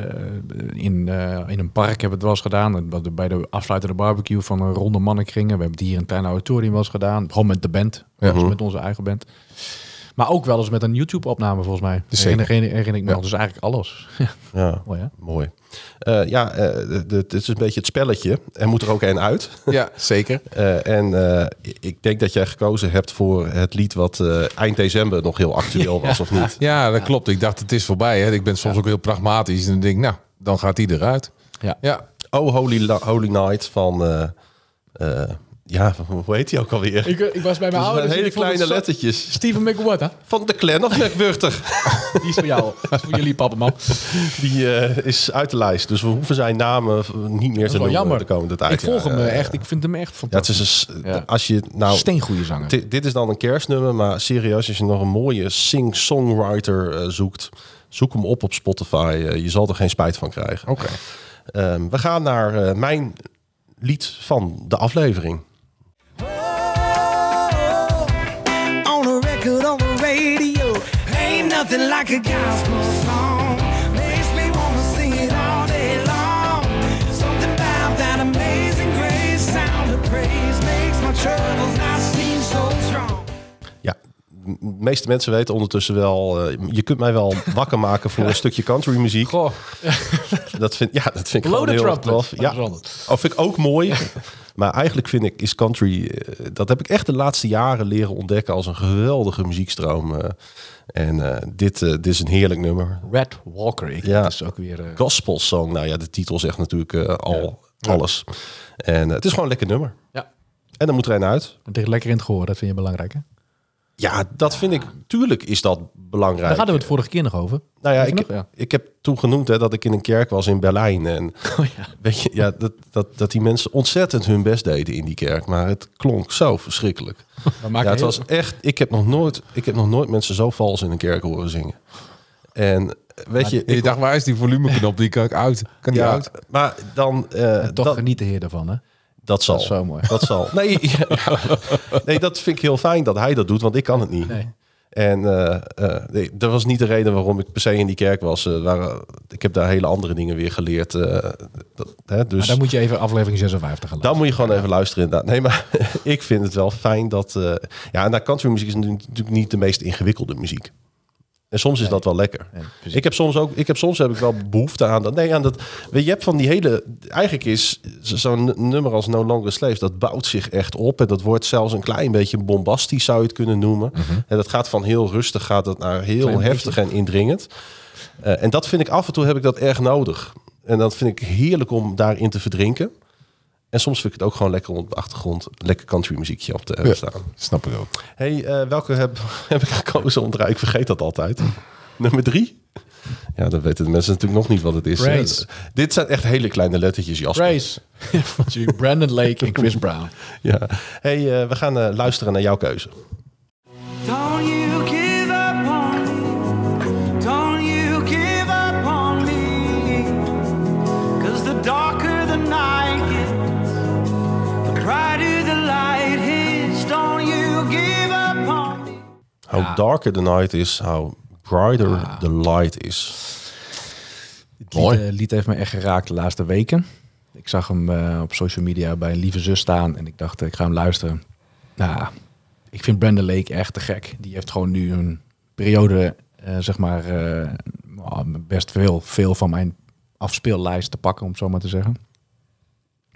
S3: in, in een park hebben we het wel eens gedaan. Bij de afsluitende barbecue van een ronde mannenkringen. We hebben het hier in kleine auditorium wel eens gedaan. Gewoon met de band. Dus met onze eigen band. Maar ook wel eens met een YouTube-opname volgens mij.
S5: Zeker.
S3: Herinner, herinner ik me
S5: Ja.
S3: nog. Dus eigenlijk alles. Ja,
S2: Ja,
S3: mooi hè?
S2: mooi. Eh, ja, eh, het is een beetje het spelletje. Er moet er ook één uit.
S5: Ja, zeker.
S2: Eh, en eh, ik denk dat jij gekozen hebt voor het lied wat eh, eind december nog heel actueel was, of niet?
S5: Ja, dat klopt. Ik dacht, het is voorbij. Hè. Ik ben soms ook heel pragmatisch. En dan denk nou, dan gaat die eruit.
S3: Ja.
S5: Ja,
S2: Oh, Holy, Holy Night van... eh, eh, ja, hoe heet die ook alweer?
S3: Ik, ik was bij mijn ouders.
S2: hele kleine lettertjes.
S3: Steven McWhorter.
S2: Van de Clan of McWurter.
S3: Die is voor jou. Dat is voor jullie, papa, man.
S2: Die eh, is uit de lijst. Dus we hoeven zijn namen niet meer te noemen
S3: jammer.
S2: de komende tijd.
S3: Ik volg
S2: Ja,
S3: hem eh, echt. Ik vind hem echt
S2: Ja, het
S3: fantastisch.
S2: is een, als je nou
S3: Steengoede zanger.
S2: Di- dit is dan een kerstnummer, maar serieus, als je nog een mooie sing-songwriter eh, zoekt, zoek hem op op Spotify. Eh, je zal er geen spijt van krijgen.
S5: oké.
S2: Ehm, we gaan naar eh, mijn lied van de aflevering.
S7: nothing like a gospel song. Makes me wanna sing it all day long. Something about that amazing grace sound of praise makes my troubles not seem so strong.
S2: Ja, de meeste mensen weten ondertussen wel, uh, je kunt mij wel wakker maken voor een stukje country muziek.
S3: Goh.
S2: Dat vind, ja, dat vind ik gewoon
S3: the
S2: heel tof. Ja, vind ik ook mooi. Maar eigenlijk vind ik is country... eh, dat heb ik echt de laatste jaren leren ontdekken als een geweldige muziekstroom. eh. en eh, dit, dit is een heerlijk nummer.
S3: Red Walker. Ik,
S2: Ja.
S3: Is ook weer... eh,
S2: Gospel song. Nou ja, de titel zegt natuurlijk al alles. En het is gewoon een lekker nummer.
S3: Ja.
S2: En dan moet er een uit.
S3: het ligt lekker in het gehoor, dat vind je belangrijk, hè?
S2: Ja, dat vind ik... Tuurlijk is dat belangrijk.
S3: Daar hadden we het vorige keer nog over.
S2: Nou ja, ik,
S3: nog? Ja.
S2: ik heb toen genoemd hè, dat ik in een kerk was in Berlijn. En
S3: Oh ja.
S2: weet je, ja, dat, dat, dat die mensen ontzettend hun best deden in die kerk. Maar het klonk zo verschrikkelijk. Ja, het
S3: heel-
S2: was echt... Ik heb nog nooit, ik heb nog nooit mensen zo vals in een kerk horen zingen. En weet je...
S5: Je
S2: Ik,
S5: dacht, waar is die volumeknop? Die kan ik uit. Kan die
S2: ja,
S5: uit?
S2: maar dan... eh,
S3: En toch geniet de heer daarvan, hè?
S2: Dat zal.
S3: Dat is zo mooi.
S2: Dat zal. Nee, ja. nee, dat vind ik heel fijn dat hij dat doet, want ik kan het niet.
S3: Nee.
S2: En eh, eh, nee, dat was niet de reden waarom ik per se in die kerk was. Eh, waren, ik heb daar hele andere dingen weer geleerd. eh, dat, hè,
S3: Maar
S2: dus
S3: dan moet je even aflevering 56 gaan
S2: dan moet je gewoon even luisteren inderdaad. Nee, maar ik vind het wel fijn dat... eh ja, nou, country muziek is natuurlijk niet de meest ingewikkelde muziek. En soms is dat wel lekker. Ik heb soms ook, ik heb soms heb ik wel behoefte aan dat. Nee, aan dat. Weet je, hebt van die hele. Eigenlijk is zo- zo'n nummer als No Longer Slaves, dat bouwt zich echt op. En dat wordt zelfs een klein beetje bombastisch, zou je het kunnen noemen. En dat gaat van heel rustig, gaat dat naar heel
S3: Klein
S2: heftig en indringend. Eh, en dat vind ik af en toe heb ik dat erg nodig. En dat vind ik heerlijk om daarin te verdrinken. En soms vind ik het ook gewoon lekker om op de achtergrond lekker country muziekje op te hebben staan.
S5: Snap ik ook.
S2: Hey, eh, welke heb, heb ik gekozen om te draaien? Ik vergeet dat altijd. Nummer drie? Ja, dan weten de mensen natuurlijk nog niet wat het is. Dit zijn echt hele kleine lettertjes, Jasper.
S3: Jullie Brandon Lake en Chris Brown.
S2: Ja. Hey, eh, we gaan eh, luisteren naar jouw keuze. How darker the night is, how brighter the light is.
S3: Het
S5: Mooi.
S3: lied, eh, lied heeft me echt geraakt de laatste weken. Ik zag hem eh, op social media bij een lieve zus staan en ik dacht, eh, ik ga hem luisteren. Nou, ik vind Brandon Lake echt te gek. Die heeft gewoon nu een periode, eh, zeg maar, eh, oh, best veel, veel van mijn afspeellijst te pakken, om het zo maar te zeggen.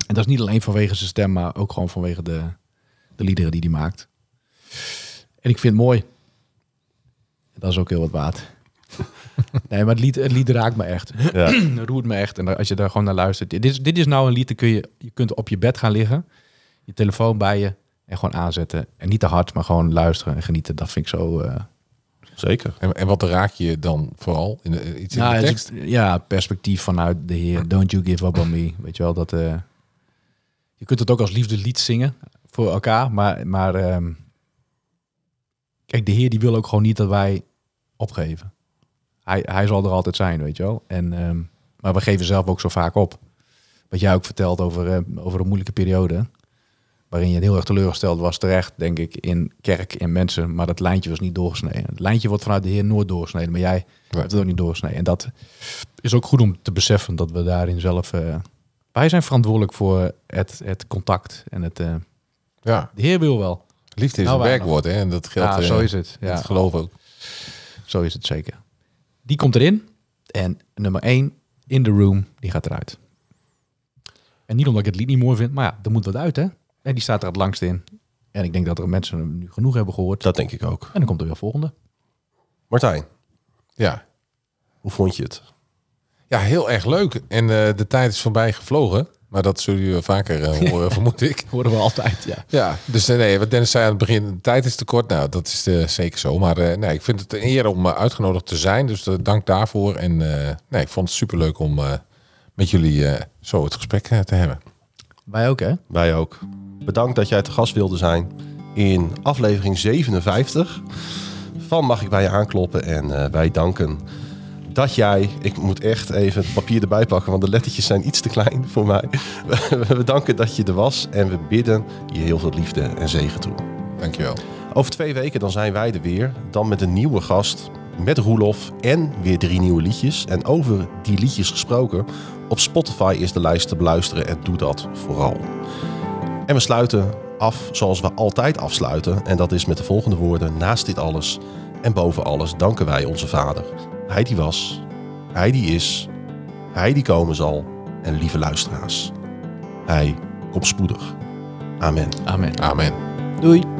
S3: En dat is niet alleen vanwege zijn stem, maar ook gewoon vanwege de, de liederen die hij maakt. En ik vind het mooi. Dat is ook heel wat waard. Nee, maar het lied, het lied raakt me echt.
S2: Ja.
S3: Roert me echt. En als je daar gewoon naar luistert. Dit is, dit is nou een lied, kun je, je kunt op je bed gaan liggen. Je telefoon bij je. En gewoon aanzetten. En niet te hard, maar gewoon luisteren en genieten. Dat vind ik zo... eh,
S2: Zeker.
S5: En, en wat raak je dan vooral? In de, iets in
S3: nou,
S5: de tekst?
S3: ja, perspectief vanuit de Heer. Don't you give up on me. Weet je wel, dat... eh, je kunt het ook als liefdeslied zingen voor elkaar. Maar, maar ehm, kijk, de Heer die wil ook gewoon niet dat wij opgeven. Hij, hij zal er altijd zijn, weet je wel. En, ehm, maar we geven zelf ook zo vaak op. Wat jij ook vertelt over, eh, over een moeilijke periode. Waarin je heel erg teleurgesteld was terecht, denk ik, in kerk en mensen. Maar dat lijntje was niet doorgesneden. Het lijntje wordt vanuit de Heer nooit doorgesneden. Maar jij hebt het ook niet doorgesneden. En dat is ook goed om te beseffen dat we daarin zelf... eh, wij zijn verantwoordelijk voor het, het contact. En het, eh,
S5: Ja,
S3: de Heer wil wel.
S5: liefde is
S3: Nou,
S5: een werkwoord. Hè? En dat geldt
S3: Ja, zo is het. Ja,
S5: Dat geloof ook.
S3: Zo is het zeker. Die komt erin. En nummer 1, In the Room, die gaat eruit. En niet omdat ik het lied niet mooi vind, maar ja, er moet wat uit, hè? En die staat er het langst in. En ik denk dat er mensen hem nu genoeg hebben gehoord.
S2: Dat denk ik ook.
S3: En dan komt er weer volgende.
S2: Martijn,
S5: Ja.
S2: hoe vond je het?
S5: ja, heel erg leuk. En eh, de tijd is voorbij gevlogen. Maar dat zullen jullie vaker eh, horen, vermoed ik.
S3: Horen we altijd, ja.
S5: Ja, dus eh, nee, wat Dennis zei aan het begin, de tijd is te kort. Nou, dat is eh, zeker zo. Maar eh, nee, ik vind het een eer om uitgenodigd te zijn. Dus dank daarvoor. En eh, nee, ik vond het superleuk om eh, met jullie eh, zo het gesprek te hebben.
S3: Wij ook, hè?
S2: Wij ook. Bedankt dat jij te gast wilde zijn in aflevering 57 van Mag ik bij je aankloppen? En eh, wij danken dat jij, ik moet echt even het papier erbij pakken, want de lettertjes zijn iets te klein voor mij. We danken dat je er was en we bidden je heel veel liefde en zegen toe.
S5: Dankjewel.
S2: Over twee weken dan zijn wij er weer. Dan met een nieuwe gast. Met Roelof en weer drie nieuwe liedjes. En over die liedjes gesproken. Op Spotify is de lijst te beluisteren en doe dat vooral. En we sluiten af zoals we altijd afsluiten. En dat is met de volgende woorden. Naast dit alles en boven alles danken wij onze Vader. Hij die was, hij die is, hij die komen zal. En lieve luisteraars, hij komt spoedig. Amen.
S3: Amen.
S5: Amen.
S3: Doei.